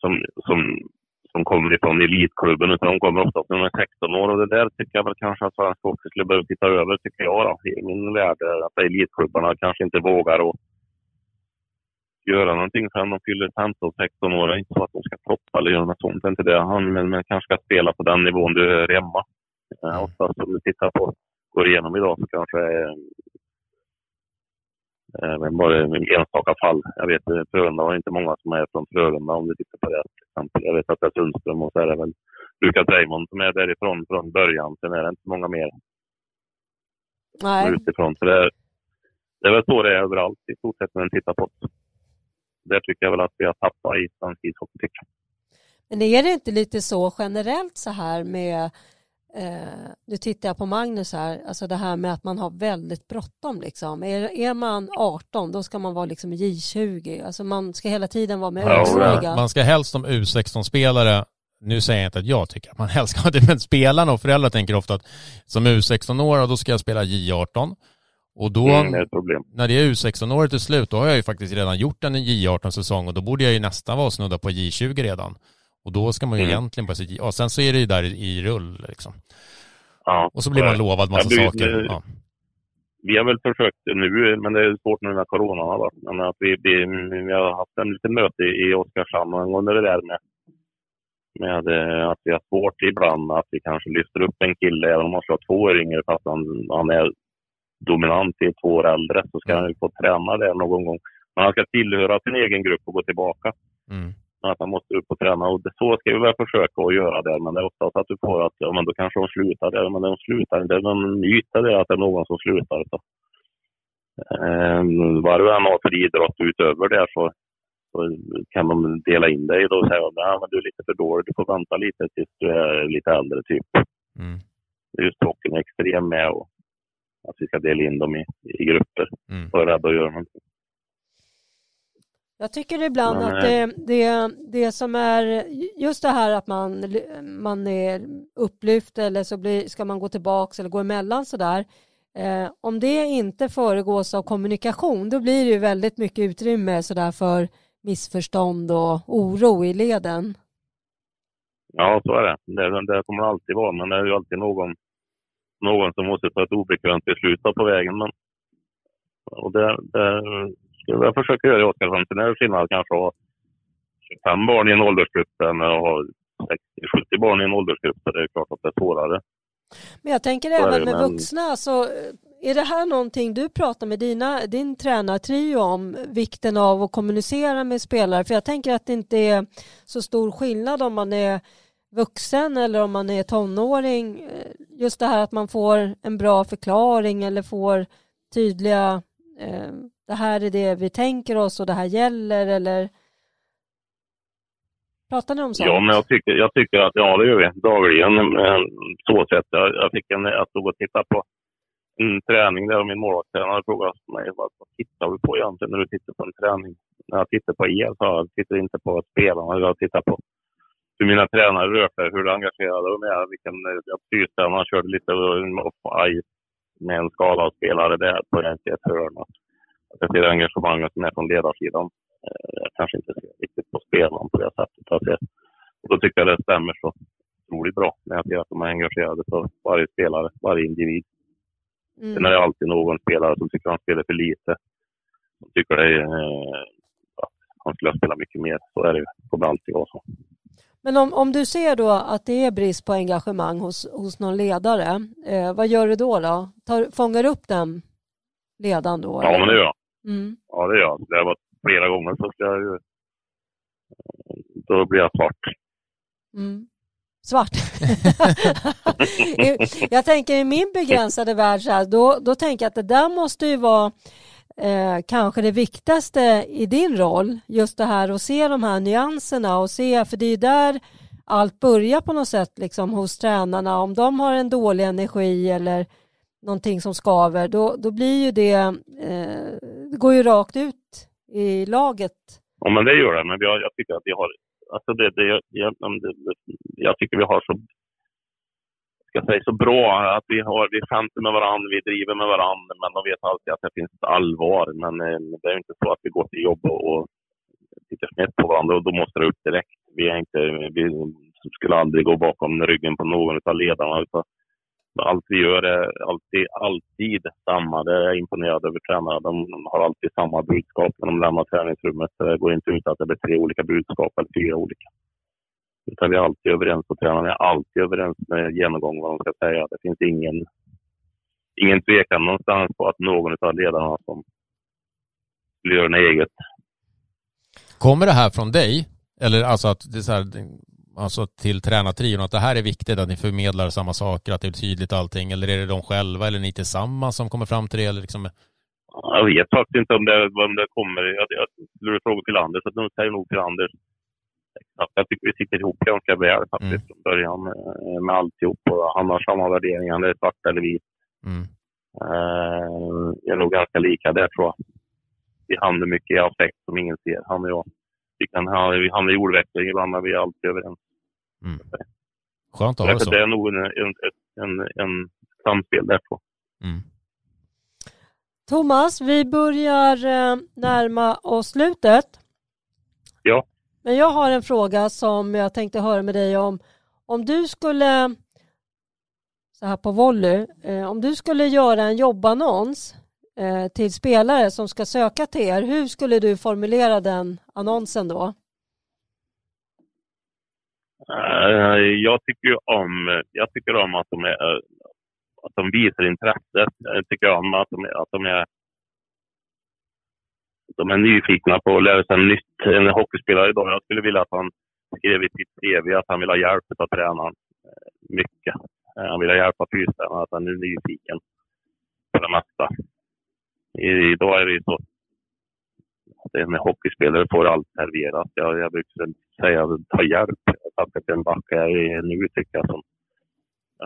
som, som, som kommer ifrån elitklubben, utan de kommer ofta är 16 år. Och det där tycker jag väl kanske att svensk hockey skulle behöva titta över, tycker jag då, i min värld. Att elitklubbarna kanske inte vågar att göra någonting förrän de fyller 15-16 år. Det är Inte så att de ska proppa eller göra något sånt, inte det. Men, men kanske ska spela på den nivån du är hemma. Eh, oftast om du tittar på, går igenom idag så kanske Eh, men bara enstaka fall. Jag vet eh, Frölunda har inte många som är från Frölunda om du tittar på det till exempel. Jag vet att det är Sundström och så är det väl Lukas Reimond som är därifrån från början. Sen är det inte många mer Nej. utifrån. Så det, är, det är väl så det är överallt i stort sett när man tittar på det. Där tycker jag väl att vi har tappat i svensk ishockey. Men är det inte lite så generellt så här med Eh, nu tittar jag på Magnus här, alltså det här med att man har väldigt bråttom liksom. Är, är man 18 då ska man vara liksom J20, alltså man ska hela tiden vara med ja, Man ska helst som U16-spelare nu säger jag inte att jag tycker att man helst ska det, men spelarna och föräldrar tänker ofta att som U16-åring då ska jag spela J18 och då, mm, när det är U16-året är slut, då har jag ju faktiskt redan gjort en J18-säsong och då borde jag ju nästan vara snudda på J20 redan. Och då ska man ju mm. egentligen på sitt, och sen så är det ju där i rull liksom. Ja, och så blir man lovad massa blir, saker. Ja. Vi har väl försökt nu, men det är svårt nu när coronan har varit. Men att vi, vi, vi har haft en liten möte i Oskarshamn angående det där med, med eh, att vi har svårt ibland att vi kanske lyfter upp en kille, även om han ska vara två år yngre, fast han, han är dominant i två år äldre, så ska mm. han ju få träna det någon gång. Men han ska tillhöra sin egen grupp och gå tillbaka. Mm att man måste upp och träna. Och det, så ska vi väl försöka att göra det. Men det är ofta att du får att ja, men då kanske de slutar där. Men de slutar inte. Det är en myt det att det är någon som slutar. Så. Eh, vad du än har för idrott utöver det så, så kan de dela in dig och säga att du är lite för dålig. Du får vänta lite tills du är lite äldre typ. Mm. Just hockeyn är extrem med och att vi ska dela in dem i, i grupper mm. och är rädda att göra någonting. Jag tycker ibland Men, att det, det, det som är just det här att man, man är upplyft eller så blir, ska man gå tillbaka eller gå emellan sådär. Eh, om det inte föregås av kommunikation då blir det ju väldigt mycket utrymme sådär för missförstånd och oro i leden. Ja, så är det. Det, det kommer alltid vara, men det är ju alltid någon, någon som måste ta ett obekvämt beslut på vägen. Men, och det, det, jag försöka göra i Oskarshamn. Sen är det skillnad kanske att ha 25 barn i en åldersgrupp än att ha 60-70 barn i en åldersgrupp. Så det är klart att det är svårare. Men jag tänker även med men... vuxna, så är det här någonting du pratar med dina, din tränartrio om, vikten av att kommunicera med spelare? För jag tänker att det inte är så stor skillnad om man är vuxen eller om man är tonåring. Just det här att man får en bra förklaring eller får tydliga eh, det här är det vi tänker oss och det här gäller eller Pratar ni om sånt? Ja, men jag tycker, jag tycker att, ja det gör vi dagligen. Så sätt. Jag, jag fick en, jag stod och tittade på en träning där och min målvaktstränare frågade mig vad, tittar du på egentligen när du tittar på en träning? När jag tittar på er så jag tittar inte på spelarna, jag tittar på hur mina tränare rör sig, hur engagerade de är, vilken fystränare körde lite off-ice med en skadad spelare där på ett hörn jag ser engagemanget som är från ledarsidan. Eh, jag kanske inte ser riktigt på spelaren på det sättet. Jag ser, och då tycker jag det stämmer så otroligt bra när jag ser att de är engagerade för varje spelare, varje individ. Mm. Sen är det alltid någon spelare som tycker att han spelar för lite. Som tycker det är, eh, att han skulle ha spelat mycket mer. Så är det ju. Det kommer alltid vara så. Men om, om du ser då att det är brist på engagemang hos, hos någon ledare, eh, vad gör du då? då? Tar, fångar upp den ledaren då? Ja, eller? men det gör jag. Mm. Ja, det gör jag. Det har varit flera gånger så ska jag ju... Då blir jag svart. Mm. Svart? jag tänker i min begränsade värld så här, då, då tänker jag att det där måste ju vara eh, kanske det viktigaste i din roll. Just det här att se de här nyanserna och se, för det är där allt börjar på något sätt liksom hos tränarna. Om de har en dålig energi eller någonting som skaver, då, då blir ju det, eh, det går ju rakt ut i laget. Ja, men det gör det. Men har, jag tycker att vi har, alltså det, det, jag, jag tycker vi har så ska säga, så bra att vi, har, vi skämtar med varandra, vi driver med varandra, men de vet alltid att det finns ett allvar. Men eh, det är inte så att vi går till jobb och, och tittar snett på varandra och då måste det upp direkt. Vi, är inte, vi skulle aldrig gå bakom ryggen på någon av ledarna. Utan allt vi gör är alltid, alltid samma. Det är jag imponerad över tränarna. De har alltid samma budskap när de lämnar träningsrummet. Det går inte ut att det blir tre olika budskap eller fyra olika. Utan vi är alltid överens och tränarna är alltid överens med genomgång vad de ska säga. Det finns ingen, ingen tvekan någonstans på att någon av ledarna som vill göra något eget. Kommer det här från dig? Eller alltså att det är så här, alltså till tränartrion, att det här är viktigt, att ni förmedlar samma saker, att det är tydligt allting, eller är det de själva eller ni tillsammans som kommer fram till det? Eller liksom... Jag vet faktiskt inte om det, om det kommer. Jag, jag skulle fråga till Anders, så säger nog till Anders. Jag tycker vi sitter ihop ganska väl faktiskt mm. från början eh, med alltihop. Och han har samma värderingar, det är svart eller vit. Mm. Uh, är nog ganska lika där tror jag. Vi hamnar mycket i affekt som ingen ser, han och jag. Vi kan vi hamnar i ordväxling ibland, men vi är alltid överens. Mm. Skönt att ha det så. Det är nog en, en, en, en samspel där tror mm. Thomas, vi börjar eh, närma oss slutet. Ja. Men jag har en fråga som jag tänkte höra med dig om. Om du skulle, så här på volley, eh, om du skulle göra en jobbannons eh, till spelare som ska söka till er, hur skulle du formulera den annonsen då? Eh, jag tycker om, jag tycker om att de, är, eh, att de visar intresse. Jag tycker om att de, att de är de är nyfikna på att lära sig nytt. En hockeyspelare idag, jag skulle vilja att han skrev i sitt CV att han vill ha hjälp av tränaren. Eh, mycket. Han vill ha hjälp av fystränaren, att han är nyfiken på det mesta. Idag är det ju så att en hockeyspelare får allt serverat. Jag, jag brukar säga ta hjälp. Jag tackar till en back nu tycker jag som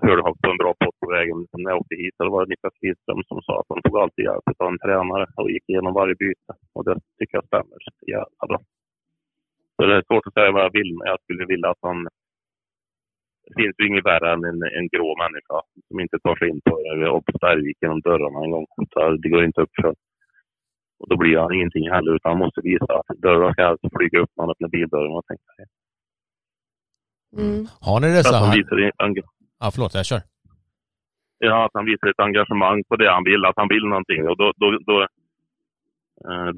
jag hörde också en bra podd på vägen när jag åkte hit. Då var det Niklas Lidström som sa att han tog alltid hjälp av en tränare och gick igenom varje byte. Och det tycker jag stämmer så jävla bra. Så det är svårt att säga vad jag vill, men jag skulle vilja att han... Det finns ju inget värre än en, en grå människa som inte tar sig in på, på Bergvik genom dörrarna en gång. Så det går inte upp för. Och då blir han ingenting heller, utan han måste visa att dörrar ska alltså flyga upp när han öppnar bildörren och tänker sig. Mm. Har ni det så här? Ja, förlåt, jag kör. Ja, att han visar ett engagemang på det han vill, att han vill någonting. Och då, då, då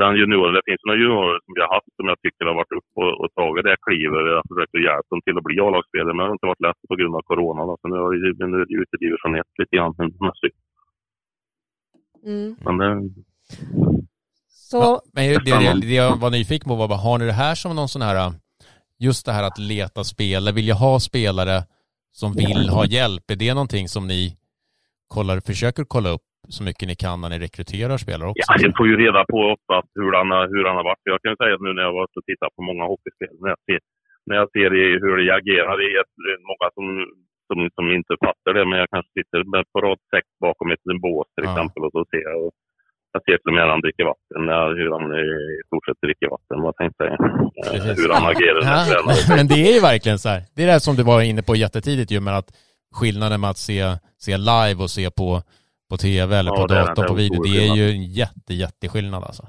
den junioren, det finns några juniorer som vi har haft som jag tycker har varit upp och, och tagit det klivet. Jag har försökt att hjälpa dem till att bli A-lagsspelare, men det har inte varit lätt på grund av corona. Då. Så nu är det, nu är det ute i division 1 lite grann. Mm. Men det... Så... Ja, men det, det, det jag var nyfiken på var, har ni det här som någon sån här, just det här att leta spelare, vill jag ha spelare som vill ha hjälp. Är det någonting som ni kollar, försöker kolla upp så mycket ni kan när ni rekryterar spelare också? Ja, jag får ju reda på ofta hur han, hur han har varit. Jag kan säga att nu när jag varit och tittat på många hockeyspel, när jag ser, när jag ser hur de agerar, det är många som, som, som inte fattar det, men jag kanske sitter på rad sex bakom ett bås till exempel och så ser jag jag ser till och med när han dricker vatten, hur han i stort sett dricker vatten, vad tänkte jag Precis. Hur han agerar ja. Men det är ju verkligen så här. Det är det som du var inne på jättetidigt ju, men att skillnaden med att se, se live och se på, på tv eller ja, på datorn på video, det är ju en jätte, jätteskillnad alltså.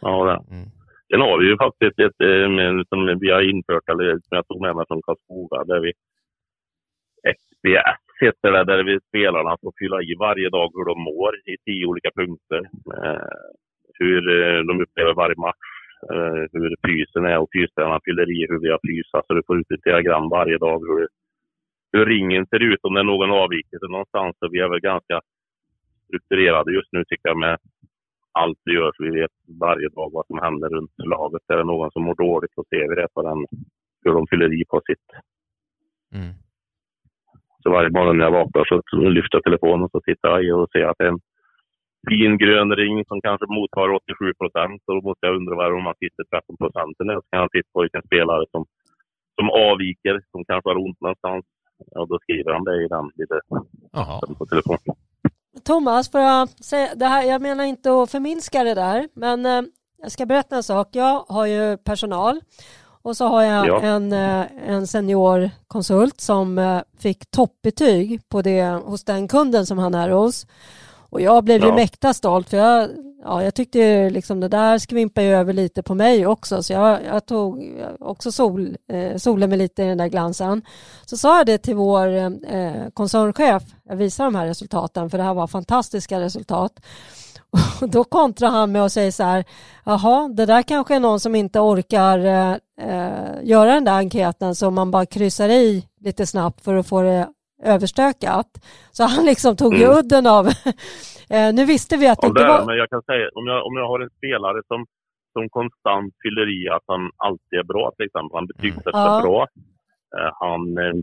Ja, det mm. Sen har vi ju faktiskt ett, ett som vi har infört, eller som jag tog med mig från Karlskoga, där vi XBS heter det, där vi spelarna får fylla i varje dag hur de mår i tio olika punkter. Eh, hur eh, de upplever varje match, eh, hur fysen är och fystränarna fyller i hur vi har fysat. Så du får ut ett diagram varje dag hur, hur ringen ser ut, om det är någon avvikelse någonstans. Så vi är väl ganska strukturerade just nu tycker jag med allt vi gör. Så vi vet varje dag vad som händer runt laget. Är det någon som mår dåligt så ser vi det på den, hur de fyller i på sitt. Mm. Så varje morgon när jag vaknar så lyfter jag telefonen och så tittar jag i och ser att det är en fin grön ring som kanske motsvarar 87 procent. då måste jag undra varför man sitter 13 procent eller så kan jag titta på vilken spelare som, som avviker, som kanske har ont någonstans. Och då skriver han det i den lite på telefonen. Thomas, får jag säga, det här, jag menar inte att förminska det där, men eh, jag ska berätta en sak. Jag har ju personal och så har jag Ja. en, eh, en seniorkonsult som eh, fick toppbetyg på det, hos den kunden som han är hos. Och jag blev ju Ja. mäkta stolt för jag, ja, jag tyckte ju liksom det där skvimpade ju över lite på mig också så jag, jag tog också sol, eh, solen med lite i den där glansen. Så sa jag det till vår eh, koncernchef, jag visar de här resultaten för det här var fantastiska resultat. Och då kontrar han med att säga så här, jaha, det där kanske är någon som inte orkar eh, eh, göra den där enkäten så man bara kryssar i lite snabbt för att få det överstökat. Så han liksom tog Mm. udden av, eh, nu visste vi att det inte det är, det, var... men jag kan säga, om jag, om jag har en spelare som, som konstant fyller i att han alltid är bra, till exempel. Han betygsätter Ja. bra. Eh, han är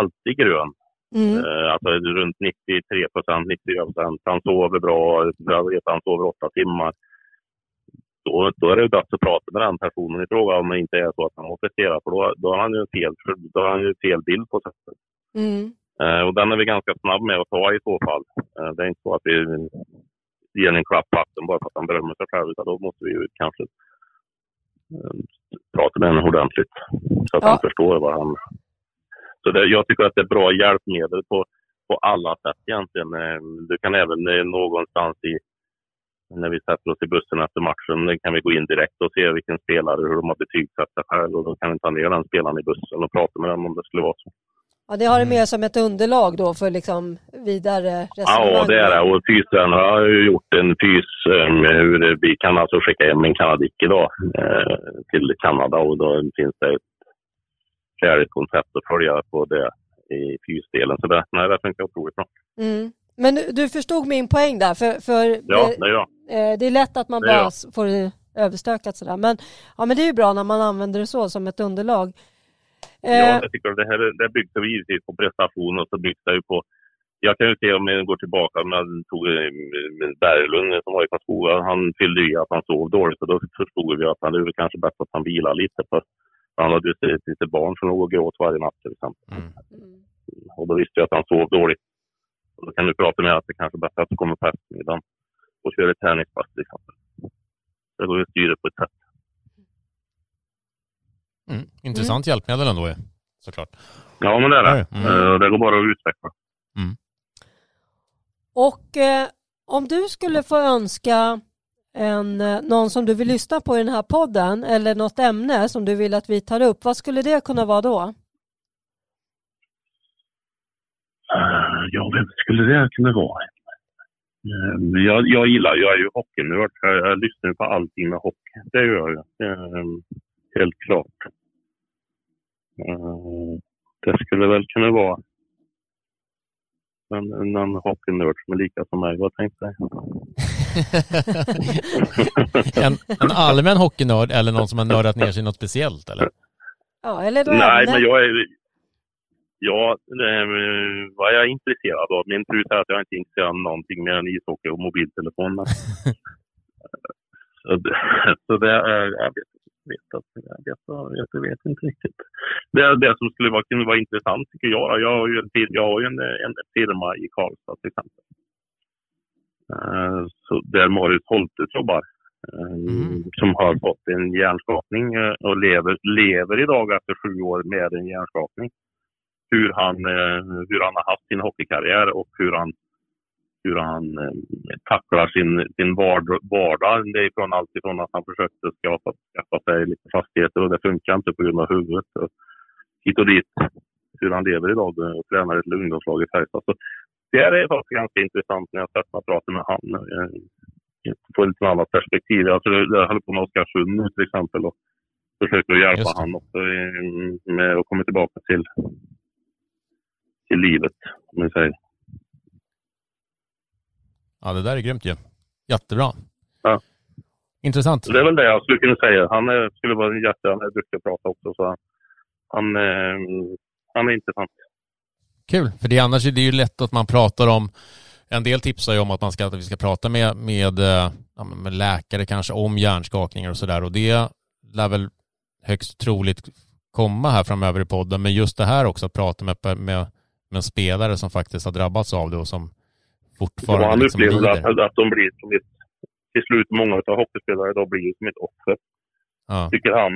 alltid grön. Mm, Eh, alltså runt 93 procent, 94 procent. Han sover bra. Jag vet att han sover åtta timmar. Då, då är det dags att prata med den personen i fråga om det inte är så att han måste prestera. För då, då har han ju fel, då har han ju fel bild på sig. mm, och den är vi ganska snabb med att ta i så fall. Eh, det är inte så att vi ger en klapp på bara för att han berömmer sig själv. Utan då måste vi ju kanske eh, prata med honom ordentligt. Så att Ja. han förstår vad han... Så det, jag tycker att det är bra hjälpmedel på, på alla sätt egentligen. Eh, Du kan även eh, någonstans i när vi sätter oss i bussen efter matchen kan vi gå in direkt och se vilken spelare, hur de har betygsatt sig själv. Och då kan vi ta ner den spelaren i bussen och prata med den om det skulle vara så. Ja, det har det med som ett underlag då för liksom vidare resonemang. Ja, det är det. Och fystränare har ju gjort en fys eh, hur vi kan alltså skicka hem en kanadick idag eh, till Kanada och då finns det ett färdigt koncept att följa på det i fysdelen. Så det, nej, det funkar otroligt bra. Mm. Men du- förstod min poäng där, för, för Ja, det, det jag. eh, det är lätt att man bara får överstökat sådär. Men, ja, men det är ju bra när man använder det så som ett underlag. Eh, Ja, jag tycker det här det byggs givetvis på prestation och så byggs det ju på jag kan ju se om jag går tillbaka, om jag tog eh, Berglund som var i Karlskoga, han fyllde i att han sov dåligt och då förstod vi att han, det kanske bättre att han vilar lite. För han hade ju ett litet barn som låg och gråt varje natt till exempel. Mm. mm. Och då visste jag att han sov dåligt. Och då kan du prata med att det kanske är bättre att du kommer på eftermiddagen och kör ett träningspass till exempel. Det går ju att styra på ett sätt. Mm. Intressant hjälpmedel ändå ju, såklart. Ja, men det är det. Mm. Eh, Det går bara att utveckla. Och eh, om du skulle få önska en, eh, någon som du vill lyssna på i den här podden eller något ämne som du vill att vi tar upp, vad skulle det kunna vara då? Eh, Ja, vem skulle det kunna vara? Eh, Jag, jag gillar, jag är ju hockeynörd. Jag, jag lyssnar på allting med hockey. Det gör jag. Eh, Helt klart. Eh, Det skulle väl kunna vara en, en hockeynörd som är lika som mig. Vad tänkte du? en, en allmän hockeynörd eller någon som har nördat ner sig i något speciellt eller? Ja, eller då Nej, men jag är... Ja, vad jag är intresserad av. Min fru säger att jag inte är intresserad av någonting mer än ishockey och mobiltelefon. men- så, det, så det är... Jag vet, vet, att- jag vet, jag vet, inte riktigt. Det är det som skulle vara, kunna vara intressant tycker jag. Jag har ju en, jag har en, en firma i Karlstad till exempel. Eh, Så där Marius Holtes jobbar. eh, Mm. Som har fått en hjärnskakning eh, och lever, lever idag efter sju år med en hjärnskakning. Hur han, hur han har haft sin hockeykarriär och hur han, hur han eh, tacklar sin, sin vard- vardag. Det är från allt ifrån att han försökte skaffa, skaffa sig lite fastigheter och det funkar inte på grund av huvudet. Och hit och dit. Hur han lever idag och tränar ett ungdomslag i Färjestad. Så det är faktiskt ganska intressant när jag mig och pratar med han. eh, Få lite annat perspektiv. Alltså, jag håller på med Oskarsund nu till exempel och försöker hjälpa han också eh, med att komma tillbaka till, till livet. Om vi säger. Ja, det där är grymt ju. Jättebra. Ja. Intressant. Det är väl det jag skulle kunna säga. Han är, skulle vara en jätte, han är duktig att prata också. Så han, eh, han är intressant. Kul, för det annars är det ju lätt att man pratar om en del tipsar ju om att man ska, att vi ska prata med, med, eh, med läkare kanske om hjärnskakningar och sådär och det lär väl högst troligt komma här framöver i podden men just det här också att prata med, med, med en spelare som faktiskt har drabbats av det och som Fortfarande han liksom upplever lider. att, att de blir som ett, till slut, många av hockeyspelare idag blir som ett offer. Ja. Tycker han.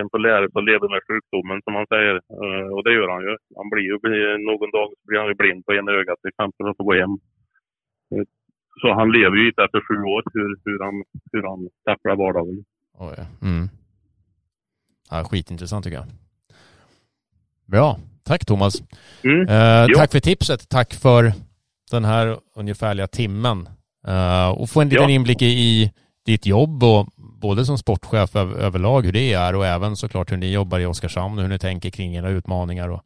En polare som lever med sjukdomen som han säger. Eh, och det gör han ju. Han blir ju någon dag blir han ju blind på ena ögat till exempel och får gå hem. Eh, så han lever ju inte efter sju år hur, hur han, hur han tacklar vardagen. Oj. Mm. Ja, skitintressant tycker jag. Bra. Tack Thomas. Mm. Eh, tack för tipset. Tack för den här ungefärliga timmen. Uh, och få en liten ja. inblick i, ditt jobb och både som sportchef över, överlag hur det är och även såklart hur ni jobbar i Oskarshamn och hur ni tänker kring era utmaningar och,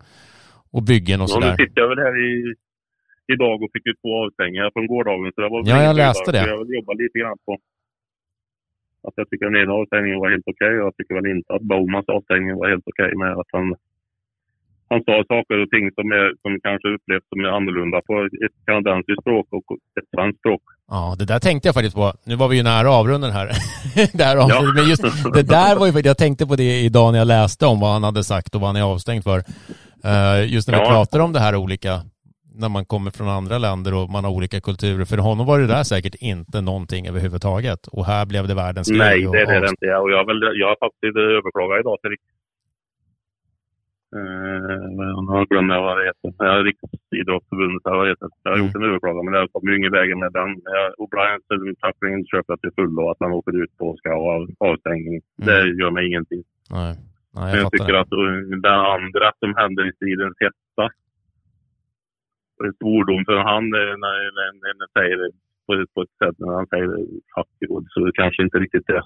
och byggen och sådär. Ja, nu sitter jag väl här i, idag och fick ju två avstängningar från gårdagen. Så det var ja, jag läste det. Jag jobbar lite grann på att jag tycker den ena avstängningen var helt okej okay, och jag tycker väl inte att Baumans avstängning var helt okej okay med att han han sa saker och ting som, är, som kanske upplevs som är annorlunda på ett kanadensiskt språk och ett svenskt språk. Ja, det där tänkte jag faktiskt på. Nu var vi ju nära avrunden här. det här ja. Men just det där var ju, jag tänkte på det idag när jag läste om vad han hade sagt och vad han är avstängd för. Uh, just när vi pratar om det här olika, när man kommer från andra länder och man har olika kulturer. För honom var det där säkert inte någonting överhuvudtaget. Och här blev det världens grej. Nej, det är det inte. Och jag, jag har faktiskt överklagat idag till Eh, nu glömmer jag vad det heter. Riksidrottsförbundet, vad det heter. Jag har gjort en överklagan, men det kommer ju ingen vägen med den. O'Briens tackling köper jag till fullo, att man åker ut på ska ha avstängning. Mm. Det gör mig ingenting. Nej. Nej, jag, men jag tycker att den andra som händer i stridens hetta, ett svordom för han när, när, när, när säger det på, på ett sätt när han säger fuck så det kanske inte riktigt är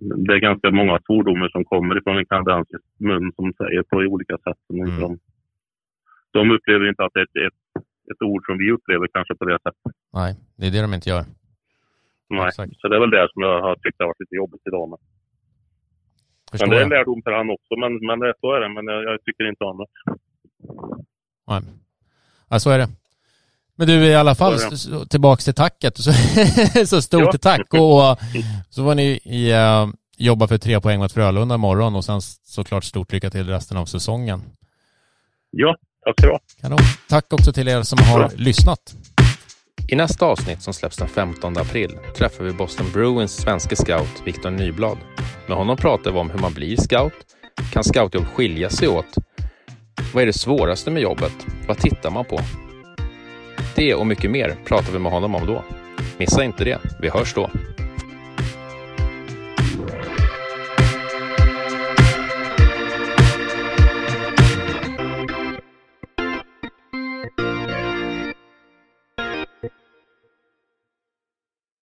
det är ganska många svordomar som kommer ifrån en kanadensisk mun som säger på olika sätt. mm. de, de upplever inte att det är ett, ett, ett, ord som vi upplever kanske på det sättet. Nej, det är det de inte gör. Nej, Exakt. så det är väl det som jag har tyckt har varit lite jobbigt idag. Med. men det är en lärdom för han också, men, men det, så är det. Men jag, jag tycker inte om det. Nej, ja, så är det. Men du i alla fall tillbaks till tacket. Så, så stort ja. tack och så var ni i, uh, jobba för tre poäng mot Frölunda imorgon och sen såklart stort lycka till resten av säsongen. Ja, tack ska du ha. Kanon. Tack också till er som har ja. lyssnat. I nästa avsnitt som släpps den 15 april träffar vi Boston Bruins svenska scout Viktor Nyblad. Med honom pratar vi om hur man blir scout. Kan scoutjobb skilja sig åt? Vad är det svåraste med jobbet? Vad tittar man på? Det och mycket mer pratar vi med honom om då. Missa inte det. Vi hörs då.